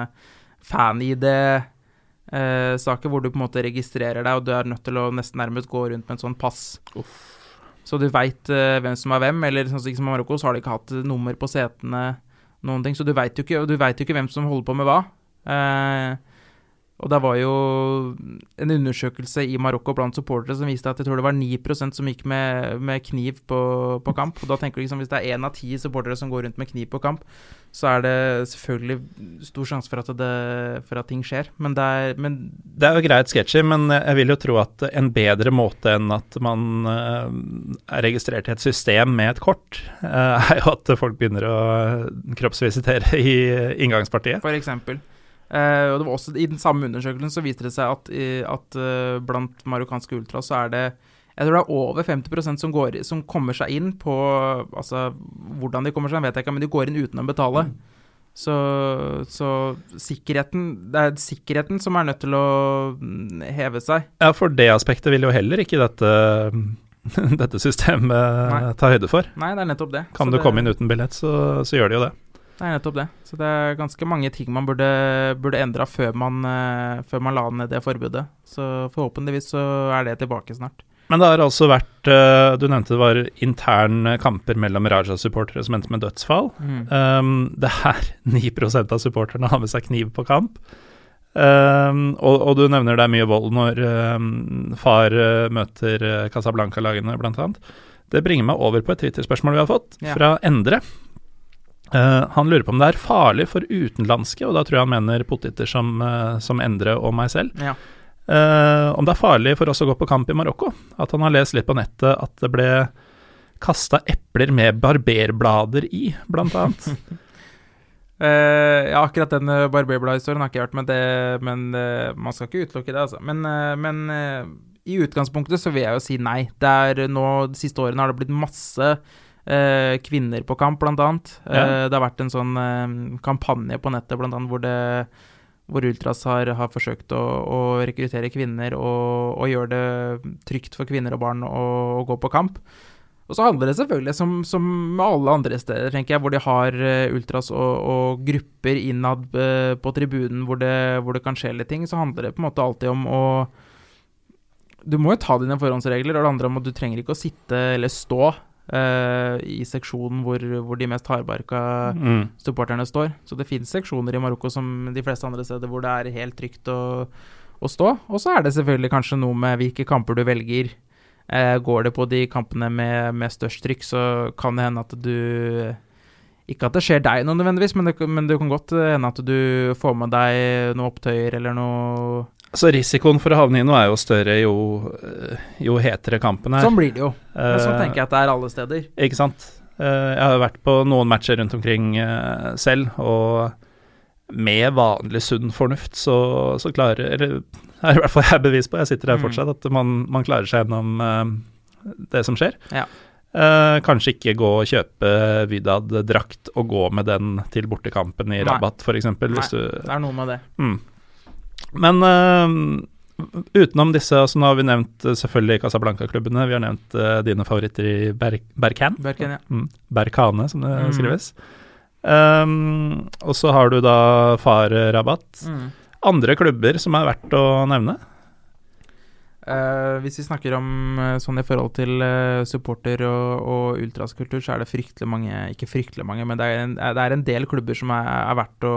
fan-ID-saker eh, hvor du på en måte registrerer deg, og du er nødt til å nesten nærmest gå rundt med en sånn pass. Uff. Så du veit eh, hvem som er hvem, eller sånn som i Marokko, så har de ikke hatt nummer på setene, noen ting. Så du veit jo, jo, ikke hvem som holder på med hva. Eh, og det var jo en undersøkelse i Marokko blant supportere som viste at jeg tror det var 9% som gikk med, med kniv på, på, kamp. Og da tenker du liksom hvis det er én av ti supportere som går rundt med kniv på kamp, så er det selvfølgelig stor sjanse for for at ting skjer. Men det er men Det er jo greit sketchy, men jeg vil jo tro at en bedre måte enn at man uh, er registrert i et system med et kort, uh, er jo at folk begynner å kroppsvisitere i inngangspartiet. For eksempel. Uh, og det var også I den samme undersøkelsen så viste det seg at, at uh, blant marokkanske ultras så er det jeg tror det er over 50 som, går, som kommer seg inn på Altså, hvordan de kommer seg inn, vet jeg ikke, men de går inn uten å betale. Mm. Så, så, sikkerheten Det er sikkerheten som er nødt til å mm, heve seg. Ja, for det aspektet vil jo heller ikke dette, dette systemet Nei. ta høyde for. Nei, det er nettopp det. Kan så du det, komme inn uten billett, så, så gjør de jo det. Det er nettopp det. Så det er ganske mange ting man burde, burde endra før, man, uh, før man la ned det forbudet. Så forhåpentligvis så er det tilbake snart. Men det har altså vært uh, Du nevnte det var interne kamper mellom Raja-supportere som endte med dødsfall. Mm. Um, det er 9% av supporterne har med seg kniv på kamp. Um, og, og, du nevner det er mye vold når um, far uh, møter Casablanca-lagene, blant annet. Det bringer meg over på et Twitter-spørsmål vi har fått, ja. fra Endre. Uh, han lurer på om det er farlig for utenlandske, og da tror jeg han mener poteter som, uh, som Endre og meg selv. Ja. Uh, om det er farlig for oss å gå på kamp i Marokko. At han har lest litt på nettet at det ble kasta epler med barberblader i, blant annet. ja, akkurat den barberbladhistorien har jeg ikke hørt, men, det, men man skal ikke utelukke det, altså. Men, men i utgangspunktet så vil jeg jo si nei. Det er nå, De siste årene har det blitt masse Eh, kvinner på kamp, blant annet. Ja. Eh, det har vært en sånn eh, kampanje på nettet blant annet, hvor, det, hvor Ultras har, har forsøkt å, å, rekruttere kvinner og, og, gjøre det trygt for kvinner og barn å, å, gå på kamp. Og så handler det selvfølgelig, som, som alle andre steder, tenker jeg, hvor de har uh, ultras og, og, grupper innad uh, på tribunen hvor det, hvor det, kan skje litt ting, så handler det på en måte alltid om å Du må jo ta dine forhåndsregler, og det andre om at du trenger ikke å sitte eller stå Uh, i seksjonen hvor, hvor, de mest hardbarka mm. supporterne står. Så det finnes seksjoner i Marokko som de fleste andre steder hvor det er helt trygt å, å stå. Og så er det selvfølgelig kanskje noe med hvilke kamper du velger. Uh, går det på de kampene med, med, størst trykk, så kan det hende at du Ikke at det skjer deg noe nødvendigvis, men det, men det kan godt hende at du får med deg noen opptøyer eller noe så risikoen for å havne i noe er jo større jo, eh, jo hetere kampen er. Sånn blir det jo. Men sånn tenker jeg at det er alle steder. Ikke sant. Eh, jeg har vært på noen matcher rundt omkring selv, og med vanlig sunn fornuft så, så klarer Eller er i hvert fall jeg bevis på, jeg sitter her mm. fortsatt, at man, man klarer seg gjennom det som skjer. Ja. Eh, kanskje ikke gå og kjøpe Vydad-drakt og gå med den til bortekampen i. Rabat, f.eks. Det er noe med det. mm. Men uh, utenom disse, altså nå har vi nevnt eh, selvfølgelig Casablanca-klubbene. Vi har nevnt uh, dine favoritter i Ber Berkan. Berken, ja. Mm. Berkane, som det Mm. skrives. Um, og så har du da Far Rabat. Mm. Andre klubber som er verdt å nevne? Uh, hvis vi snakker om uh, sånn i forhold til uh, supporter og, og ultraskultur, så er det fryktelig mange Ikke fryktelig mange, men det er en, det er en del klubber som er, er verdt å,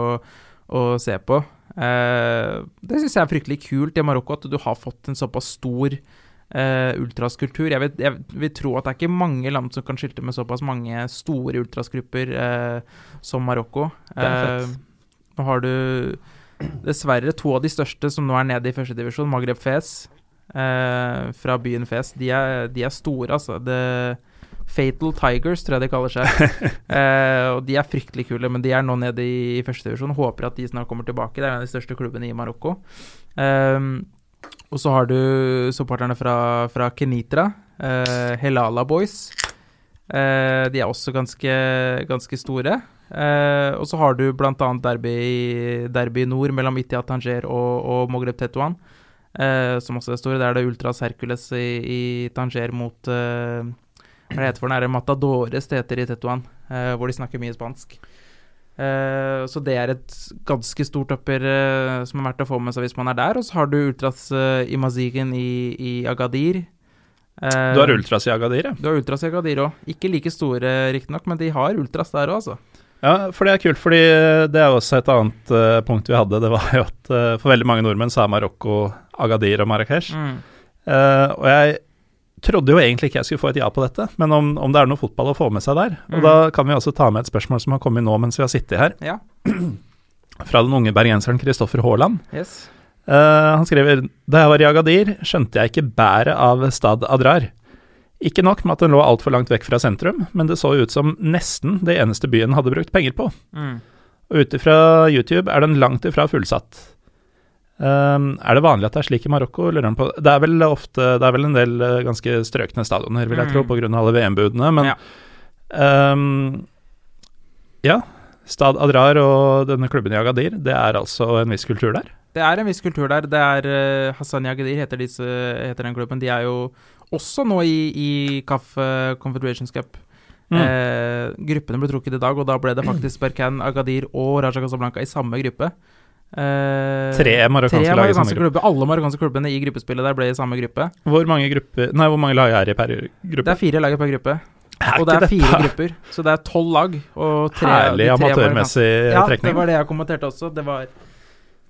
å se på. Eh, det syns jeg er fryktelig kult i Marokko, at du har fått en såpass stor eh, ultraskultur. Jeg, vet, jeg vil tro at det er ikke mange land som kan skilte med såpass mange store ultrasgrupper eh, som Marokko. Nå har du dessverre to av de største som nå er nede i førstedivisjon, Magreb Fes eh, fra byen Fes. De er, de er store, altså. Det, Fatal Tigers, tror jeg de kaller seg. eh, og de er fryktelig kule, men de er nå nede i førstedivisjon. Håper at de snart kommer tilbake. Det er en av de største klubbene i Marokko. Eh, og så har du supporterne fra, fra Kenitra, eh, Helala Boys. Eh, de er også ganske, ganske store. Eh, og så har du bl.a. Derby, derby i nord mellom Itiat Tanger og, og Moghreb Tetuan, eh, som også er store. Der er det Ultras Hercules i, i Tanger mot Hva det heter for den? Matadores det heter i Tetoan, eh, hvor de snakker mye spansk. Eh, så det er et ganske stort upper eh, som er verdt å få med seg hvis man er der. Og så har du Ultras uh, Mazigen i, i Agadir. Du har Ultras i Agadir, ja. Du har Ultras i Agadir òg. Ikke like store, riktignok, men de har Ultras der òg, altså. Ja, for det er kult, fordi det er også et annet uh, punkt vi hadde. Det var jo at uh, for veldig mange nordmenn så er Marokko, Agadir og Marrakech. Mm. Uh, og jeg trodde jo egentlig ikke jeg skulle få et ja på dette, men om, om det er noe fotball å få med seg der. Og Mm. da kan vi også ta med et spørsmål som har kommet nå mens vi har sittet her, Ja. fra den unge bergenseren Kristoffer Haaland. Yes. Uh, han skriver Da jeg var i Agadir, skjønte jeg ikke bæret av Stad Adrar. Ikke nok med at den lå altfor langt vekk fra sentrum, men det så ut som nesten det eneste byen hadde brukt penger på. Mm. Og ut ifra YouTube er den langt ifra fullsatt. Um, er det vanlig at det er slik i Marokko? Det er vel ofte Det er vel en del eh, ganske strøkne stadioner, vil jeg Mm. tro, pga. alle VM-budene, men Ja. um, ja. Stad Adrar og denne klubben i Agadir, det er altså en viss kultur der? Det er en viss kultur der. Det er uh, Hassan Agadir heter, disse, heter den klubben. De er jo også nå i, i CAF eh, Confederations Cup. Mm. Eh, gruppene ble trukket i dag, og da ble det faktisk Berkan, Agadir og Raja Casablanca i samme gruppe. Eh, Tre marokkanske tre lag i samme gruppe. Alle marokkanske klubbene i gruppespillet der ble i samme gruppe. Hvor mange gruppe, Nei, hvor mange lag er det per gruppe? Det er fire lag per gruppe, Er og det er fire dette grupper. Så det er tolv lag. Og tre, herlig amatørmessig trekning marokkanske- Ja, det var det jeg kommenterte også. Det var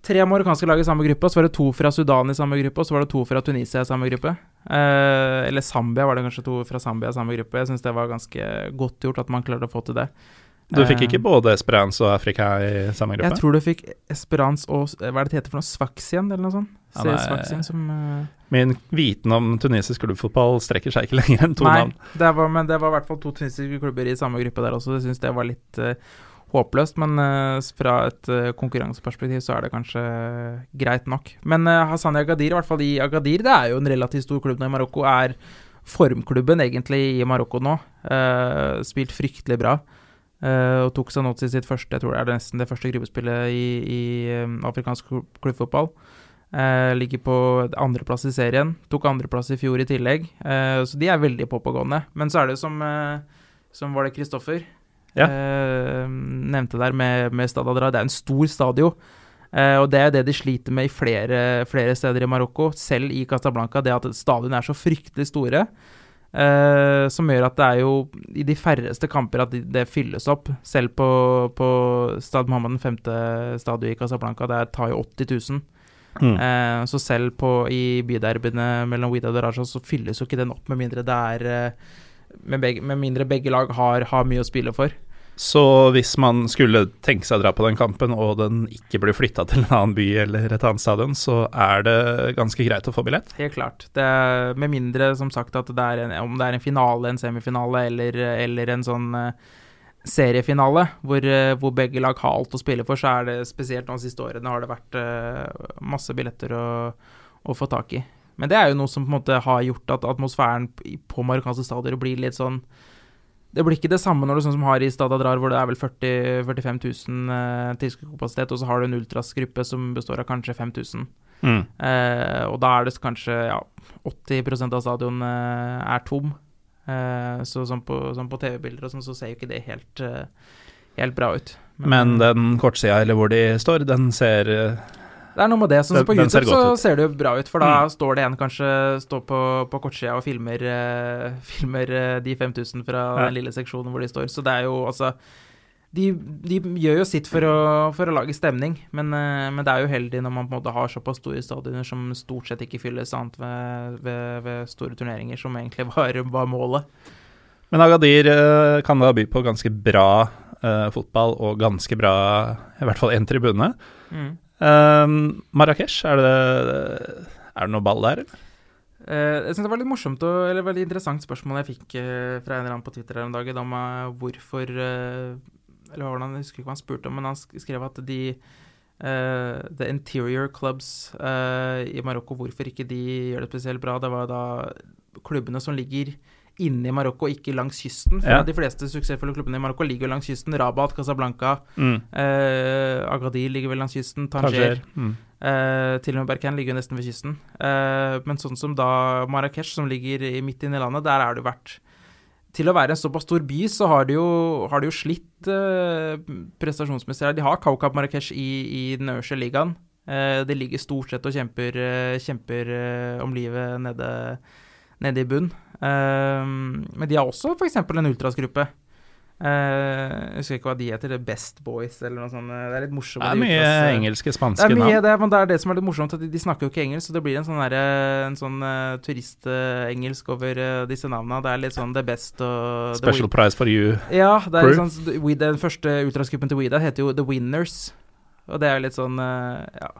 tre marokkanske lag i samme gruppe, og så var det to fra Sudan i samme gruppe, og så var det to fra Tunisia i samme gruppe. Eh, eller Zambia var det kanskje to fra Zambia i samme gruppe. Jeg syns det var ganske godt gjort at man klarte å få til det. Du fikk Eh, ikke både Esperance og Afrika i samme gruppe? Jeg tror du fikk Esperance og Hva er det det heter for noe? svaksien eller noe sånt? Ja, Se nei. Som uh, Min viten om tunisisk klubbfotball strekker seg ikke lenger enn to Nei, navn. det var, men det var i hvert fall to tunisiske klubber i samme gruppe der også. Jeg syns det var litt uh, håpløst, men uh, fra et eh, konkurranseperspektiv så er det kanskje greit nok. Men uh, Hassani Agadir, i hvert fall i Agadir, det er jo en relativt stor klubb nå i Marokko. Er formklubben egentlig i Marokko nå. Eh, spilt fryktelig bra. Eh, og tok seg nå til sitt første, jeg tror det er nesten det første gruppespillet i, i eh, afrikansk klubbfotball. Eh, ligger på andreplass i serien. Tok andreplass i fjor i tillegg. Eh, så de er veldig påpågående. Men så er det som, som var det Kristoffer Ja. nevnte der med, med Stad Adra. Det er en stor stadion. Uh, og det er det de sliter med i flere, flere steder i Marokko, selv i Casablanca. Det at stadionene er så fryktelig store. Eh, som gjør at det er jo i de færreste kamper at de, det fylles opp. Selv på, på Stad Mohammed, den femte stadion i Casablanca, det tar jo 80 000. Mm. Uh, så selv på, i byderbyene mellom Wida og Raja så fylles jo ikke den opp, med mindre det er uh, med, begge, med mindre begge lag har, har mye å spille for. Så hvis man skulle tenke seg å dra på den kampen, og den ikke blir flytta til en annen by eller et annet stadion, så er det ganske greit å få billett? Helt klart. Er, med mindre, som sagt, at det en, om det er en finale, en semifinale eller, eller en sånn eh, seriefinale hvor, eh, hvor begge lag har alt å spille for, så er det spesielt de siste årene har det vært uh, masse billetter å, å få tak i. Men det er jo noe som på en måte har gjort at atmosfæren på marokkanske stadioner blir litt sånn Det blir ikke det samme når du sånn som har i Stad drar, hvor det er vel 40 45 000 eh, og så har du en ultrasgruppe som består av kanskje 5000. Mm. Eh, og da er det kanskje ja, 80% av stadion eh, er tom. Eh, så sånn på, sånn på TV-bilder og sånn, så ser jo ikke det helt, eh, helt bra ut. Men Men den kortsida, eller hvor de står, den ser eh, det er noe med det. Sånn som på den YouTube så ut. ser det jo bra ut, for da Mm. står det en kanskje står på, på kortsida og filmer, uh, filmer uh, de 5000 fra Ja. den lille seksjonen hvor de står. Så det er jo altså De, de gjør jo sitt for å, for å lage stemning, men, eh, men det er jo uheldig når man på en måte har såpass store stadioner som stort sett ikke fylles annet ved, ved, ved store turneringer, som egentlig var, var målet. Men Agadir kan da by på ganske bra uh, fotball og ganske bra, i hvert fall én tribune. Mm. Um, Marrakech, er er det noe ball der, eller? Uh, jeg synes det var litt morsomt og eller veldig interessant spørsmål jeg fikk uh, fra en eller annen på Twitter her om dagen om uh, hvorfor eh, Eller han jeg husker ikke hva han spurte om, men han skrev at de The interior clubs i Marokko, hvorfor ikke de gjør det spesielt bra? Det var da klubbene som ligger inne i Marokko, ikke langs kysten. For Ja. De fleste suksessfulle klubbene i Marokko ligger langs kysten. Rabat, Casablanca, Mm. eh, Agadir ligger vel langs kysten. Tanger. Tanger. Mm. Eh, til og med Berkan ligger jo nesten ved kysten. Eh, men sånn som da Marrakech, som ligger midt inne i landet, der er det jo vært Til å være en såpass stor by, så har de jo, har de jo slitt eh, prestasjonsmessig. De har Kaukab Marrakech i, i den øverste ligaen. Eh, de ligger stort sett og kjemper, eh, kjemper eh, om livet nede, nede i bunn. Eh, men de har også f.eks. en ultrasgruppe. Eh, jeg husker ikke hva de heter. det er Best Boys eller noe sånt. Det er litt morsomt. Det er mye de eh, engelske, det spanske navn. det, men det er det som er litt morsomt, at de, de snakker jo ikke engelsk, så det blir en sånn, en sånn uh, turistengelsk over uh, disse navnene. Det er litt sånn The Best og Special prize for you. Ja, det er litt sånn We- Den første ultraskuppen til Weeda heter jo The Winners, og det er jo litt sånn uh, Ja.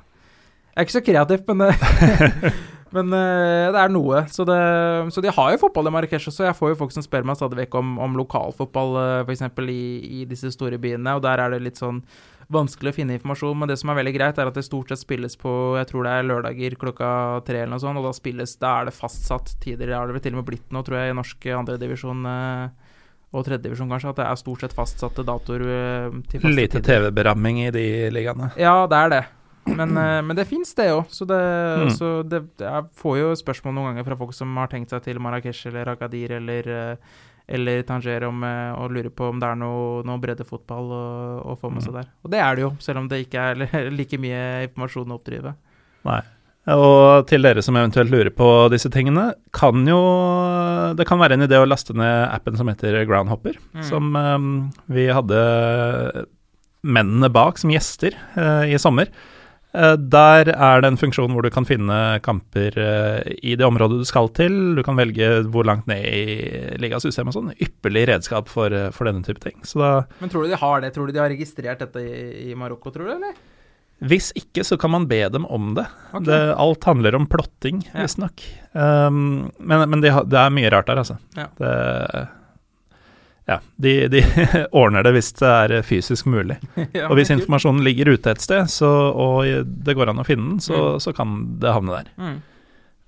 Jeg er ikke så kreativ, men eh, Men uh, det er noe. Så, det, så de har jo fotball i Marrakech også. Jeg får jo folk som spør meg stadig vekk om, om lokalfotball, uh, f.eks. I, i disse store byene, og der er det litt sånn vanskelig å finne informasjon. Men det som er veldig greit, er at det stort sett spilles på jeg tror det er lørdager klokka tre eller noe sånt, og da spilles Da er det fastsatt tider. Det har det vel til og med blitt nå, tror jeg, i norsk andredivisjon uh, og tredjedivisjon, kanskje, at det er stort sett fastsatte datoer til faste Lite. TV-beramming i de ligaene. Ja, det er det. Men, eh, men det fins, det òg. Så, det, Mm. så det, jeg får jo spørsmål noen ganger fra folk som har tenkt seg til Marrakech eller Agadir eller, eh, eller Tanger om, eh, og lurer på om det er noe, noe breddefotball å, å få med Mm. seg der. Og det er det jo, selv om det ikke er like mye informasjon å oppdrive. Nei. Og til dere som eventuelt lurer på disse tingene, kan jo Det kan være en idé å laste ned appen som heter Groundhopper, Mm. som um, vi hadde mennene bak som gjester uh, i sommer. Eh, der er det en funksjon hvor du kan finne kamper eh, i det området du skal til. Du kan velge hvor langt ned i ligasystemet og sånn. Ypperlig redskap for, eh, for denne type ting. Men tror du de har det? Tror du de har registrert dette i, i Marokko, tror du, eller? Hvis ikke, så kan man be dem om det. Okay. det alt handler om plotting, Ja. visstnok. Um, men men det, det er mye rart der, altså. Ja. Det, ja, de, de ordner det hvis det er fysisk mulig. Og hvis informasjonen ligger ute et sted, så, og det går an å finne den, så, Mm. så kan det havne der. mm.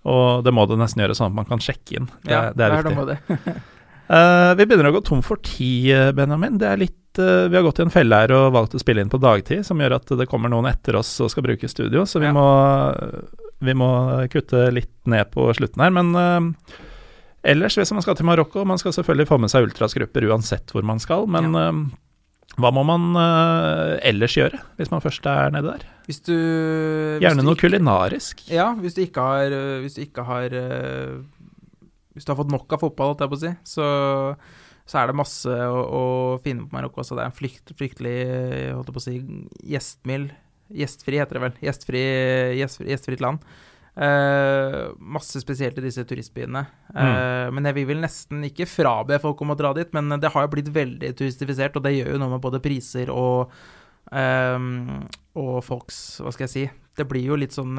Og det må det nesten gjøre sånn at man kan sjekke inn. Det, Ja, det er viktig. det. Eh, vi begynner å gå tom for tid, eh, Benjamin. Det er litt, uh, vi har gått i en felle her og valgt å spille inn på dagtid, som gjør at det kommer noen etter oss og skal bruke studio, så vi, Ja. må, vi må kutte litt ned på slutten her. Men eh, ellers, hvis man skal til Marokko Man skal selvfølgelig få med seg ultrasgrupper uansett hvor man skal, men eh, hva må man uh, ellers gjøre hvis man først er nede der? Hvis du hvis Gjerne du noe ikke- kulinarisk. Ja, hvis du ikke har øh, Hvis du ikke har øh, Hvis du har fått nok av fotball, holdt jeg på å si, så, så er det masse å, å finne på Marokko Så Det er en frykt, fryktelig holdt jeg på å si, gjestmild Gjestfri heter det vel. Gjestfri, gjestfri, gjestfritt land. Eh, masse spesielt i disse turistbyene. Eh, Men jeg vil vel nesten ikke frabe folk om å dra dit, men det har jo blitt veldig turistifisert, og det gjør jo noe med både priser og ehm, og folks Hva skal jeg si? Det blir jo litt sånn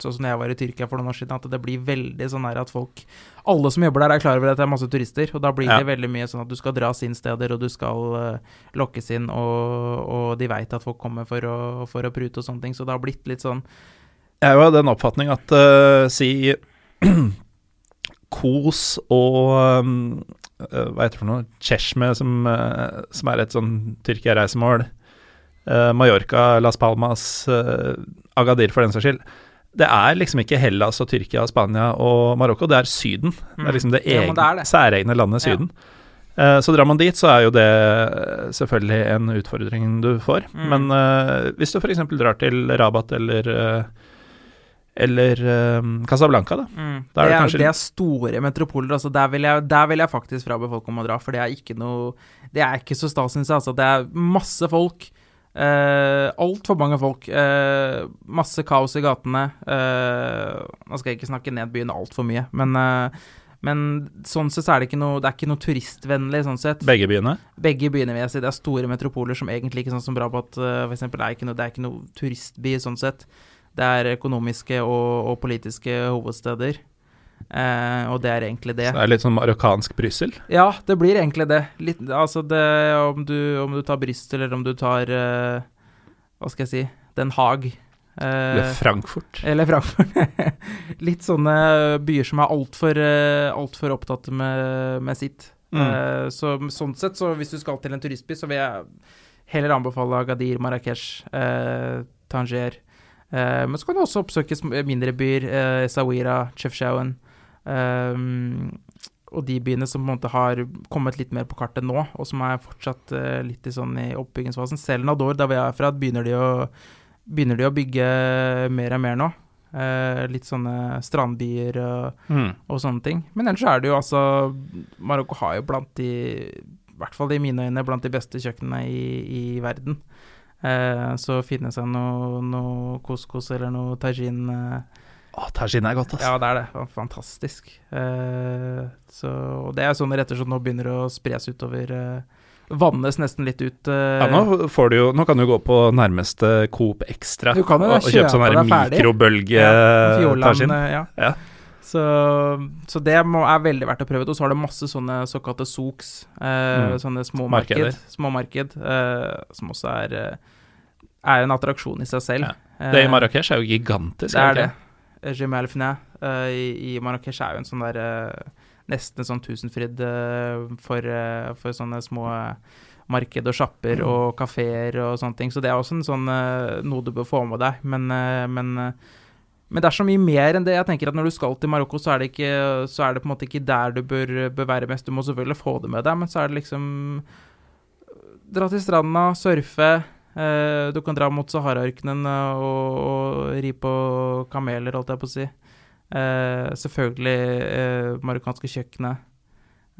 Sånn som jeg var i Tyrkia for noen år siden, at det blir veldig sånn her at folk Alle som jobber der, er klar over at det er masse turister, og da blir Ja. det veldig mye sånn at du skal dras inn steder, og du skal uh, lokkes inn, og, og de veit at folk kommer for å, for å prute og sånne ting, så det har blitt litt sånn Jeg er jo av den oppfatning at uh, si Kos og um, eh, Hva heter det for noe? Cheshme, som, uh, som er et sånn Tyrkia-reisemål. uh, Mallorca, Las Palmas, Agadir for den saks skyld. Det er liksom ikke Hellas og Tyrkia, Spania og Marokko, det er Syden. Det er liksom det, Ja, det er det. særegne landet Syden. Ja. så drar man dit, så er jo det selvfølgelig en utfordring du får. Mm. Men uh, hvis du f.eks. drar til Rabat eller eh, eller eh, Casablanca, da. Mm. Det, er det, kanskje- det er store metropoler. Altså der, vil jeg, der vil jeg faktisk frabe folk om å dra, for det er ikke noe Det er ikke så stas, syns jeg. Altså, det er masse folk. Uh, Altfor mange folk. Uh, masse kaos i gatene. Uh, nå skal jeg ikke snakke ned byen altfor mye, men, uh, men sånn sett så er det ikke noe Det er ikke noe turistvennlig, sånn sett. Begge byene. Begge byene vil jeg si. Det er store metropoler som egentlig ikke sånn som Brabat, uh, for eksempel, er ikke noe, det er ikke noe turistby sånn sett. Det er økonomiske og, og politiske hovedsteder. Eh, og det er egentlig det. Så det er litt sånn marokkansk Brussel. Ja, det blir egentlig det. Litt, altså det om du, om du tar Brussel, eller om du tar eh, Hva skal jeg si Den Haag. eh, Eller Frankfurt. eller Frankfurt. Litt sånne byer som er altfor uh, alt for opptatt med, med sitt. Mm. Eh, så sånn sett, så hvis du skal til en turistby, så vil jeg heller anbefale Agadir, Marrakech, Tanger. Eh, men så kan du også oppsøke mindre byer, Sawira, Chefchaouen. eh, og de byene som på en måte har kommet litt mer på kartet nå, og som er fortsatt eh, litt i, sånn i oppbyggingsfasen. Selv Nador, der hvor jeg er fra, begynner de å, begynner de å bygge mer og mer nå. Eh, litt sånne strandbyer og, Mm. og sånne ting. Men ellers er det jo altså Marokko har jo blant de I hvert fall i mine øyne blant de beste kjøkkenene i, i verden. Eh, så finne seg noe, noe couscous eller noe tagine eh, Å, tagine er godt, ass. Ja, det er det. Fantastisk. Eh, så det er sånne retter som nå begynner å spres utover eh, Vannes nesten litt ut. eh, Ja, nå, får du jo, nå kan du gå på nærmeste Coop Extra Du kan jo og, og kjøpe sånn mikrobølge-tagine. Eh, ja. Ja. Så, så det må, er veldig verdt å prøve ut. Og så har det masse sånne såkalte soks, eh, Mm. sånne små Markeder. marked, små marked eh, som også er, eh, er en attraksjon i seg selv. Ja. Det i Eh, Marrakech er jo gigantisk. Det er det. Jemal eh, i, i Marrakech er jo en sånn der eh, Nesten sånn tusenfryd eh, for, eh, for sånne små eh, marked og sjapper og kafeer og sånne ting. Så det er også en sånn eh, noe du bør få med deg. Men, eh, men, eh, men det er så mye mer enn det. Jeg tenker at Når du skal til Marokko, så er det, ikke, så er det på en måte ikke der du bør, bør være mest. Du må selvfølgelig få det med deg, men så er det liksom Dra til stranda, surfe. Eh, du kan dra mot Sahara-ørkenen eh, og, og ri på kameler, holdt jeg på å si. Eh, selvfølgelig eh, marokkanske kjøkkenet.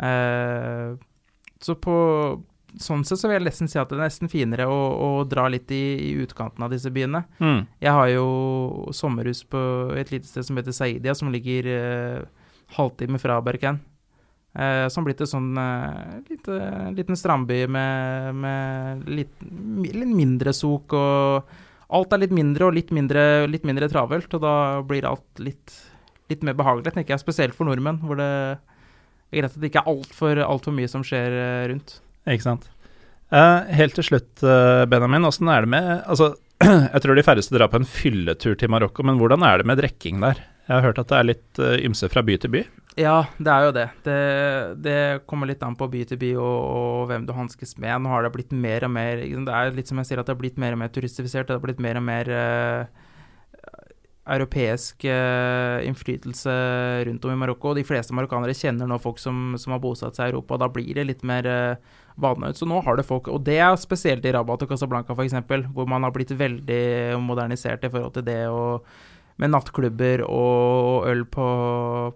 Eh, så på sånn sett så vil jeg nesten si at det er nesten finere å, å dra litt i, i utkanten av disse byene. Mm. Jeg har jo sommerhus på et lite sted som heter Saidia, som ligger eh, halvtime fra Berken. Eh, som blitt en sånn eh, lite, liten strandby med, med litt, litt mindre sok og Alt er litt mindre og litt mindre, litt mindre travelt, og da blir alt litt, litt mer behagelig, tenker jeg. Spesielt for nordmenn, hvor det er greit at det ikke er altfor alt for mye som skjer eh, rundt. Ikke sant. Uh, helt til slutt, eh, Benjamin, åssen er det med Altså, jeg tror de færreste drar på en fylletur til Marokko, men hvordan er det med drikking der? Jeg har hørt at det er litt eh, ymse fra by til by. Ja, det er jo det. Det, det kommer litt an på by til by og, og hvem du hanskes med. Nå har det blitt mer og mer Det er litt som jeg sier, at det har blitt mer og mer turistifisert. Det har blitt mer og mer eh, europeisk eh, innflytelse rundt om i Marokko. Og de fleste marokkanere kjenner nå folk som, som har bosatt seg i Europa, og da blir det litt mer uh, vanlig ut. Så nå har det folk Og det er spesielt i Rabat og Casablanca, f.eks., hvor man har blitt veldig modernisert i forhold til det og med nattklubber og øl på,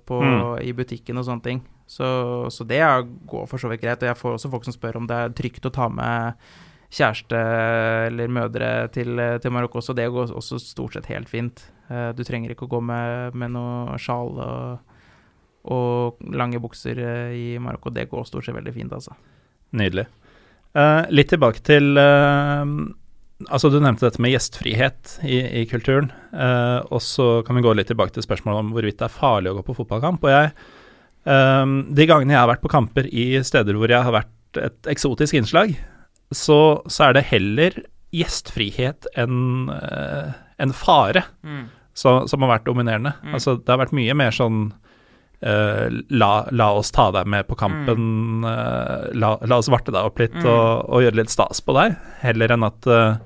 på, Mm. i butikken og sånne ting. Så, så det går for så vidt greit. Og jeg får også folk som spør om det er trygt å ta med kjæreste eller mødre til, til Marokko, så det går også stort sett helt fint. Eh, Du trenger ikke å gå med, med noe sjal og, og lange bukser eh, i Marokko. Det går stort sett veldig fint, altså. Nydelig. Uh, litt tilbake til uh, Altså, du nevnte dette med gjestfrihet i, i kulturen. Uh, og så kan vi gå litt tilbake til spørsmålet om hvorvidt det er farlig å gå på fotballkamp. Og jeg De gangene jeg har vært på kamper i steder hvor jeg har vært et eksotisk innslag, så, så er det heller gjestfrihet enn eh, enn fare. så, som har vært dominerende. Altså, det har vært mye mer sånn Uh, la, la oss ta deg med på kampen, eh, la, la oss varte deg opp litt og, og gjøre litt stas på deg, heller enn at uh,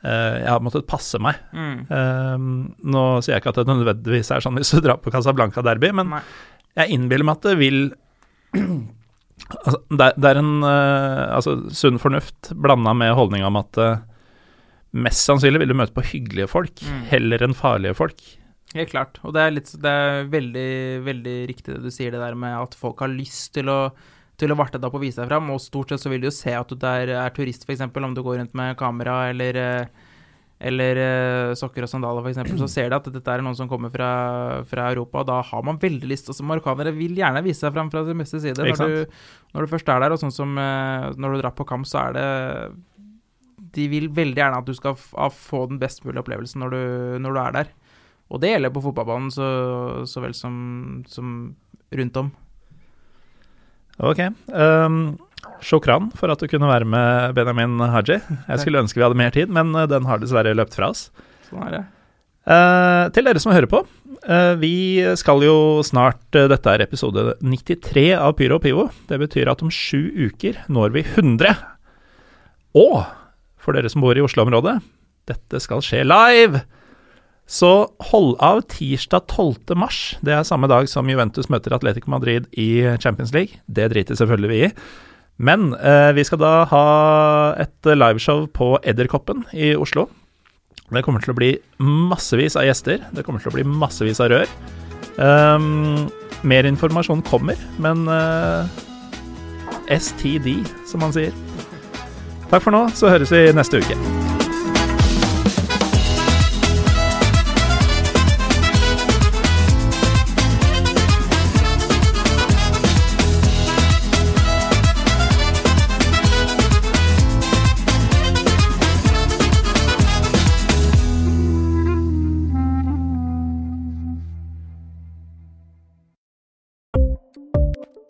jeg har måttet passe meg. Mm. Nå sier jeg ikke at det nødvendigvis er sånn hvis du drar på Casablanca Derby, men Nei. jeg innbiller meg at det vil altså, det, det er en uh, altså, sunn fornuft blanda med holdninga om at uh, mest sannsynlig vil du møte på hyggelige folk Mm. heller enn farlige folk. Helt klart. Og det er, litt, det er veldig, veldig riktig det du sier, det der med at folk har lyst til å til å varte deg opp og vise deg fram, og stort sett så vil du jo se at du der er turist, f.eks., om du går rundt med kamera eller eh, eller eh, sokker og sandaler, f.eks., så ser du at dette er noen som kommer fra, fra Europa, og da har man veldig lyst altså Marokkanere vil gjerne vise seg fram fra sin beste side. Når du, når du først er der, og sånn som eh, når du drar på kamp, så er det De vil veldig gjerne at du skal få den best mulige opplevelsen når du, når du er der. Og det gjelder på fotballbanen så, så vel som, som rundt om. Ok. Um, Shokran for at du kunne være med, Benjamin Haji. Jeg skulle ønske vi hadde mer tid, men eh, den har dessverre løpt fra oss. Sånn er det. Eh, til dere som hører på, eh, vi skal jo snart eh, Dette er episode 93 av Pyro og Pivo. Det betyr at om sju uker når vi 100. Og for dere som bor i Oslo-området, dette skal skje live! Så hold av tirsdag 12. mars. Det er samme dag som Juventus møter Atletico Madrid i Champions League. Det driter selvfølgelig vi i. Men eh, vi skal da ha et liveshow på Edderkoppen i Oslo. Det kommer til å bli massevis av gjester. Det kommer til å bli massevis av rør. Um, mer informasjon kommer, men uh, STD, som man sier. Takk for nå, så høres vi neste uke.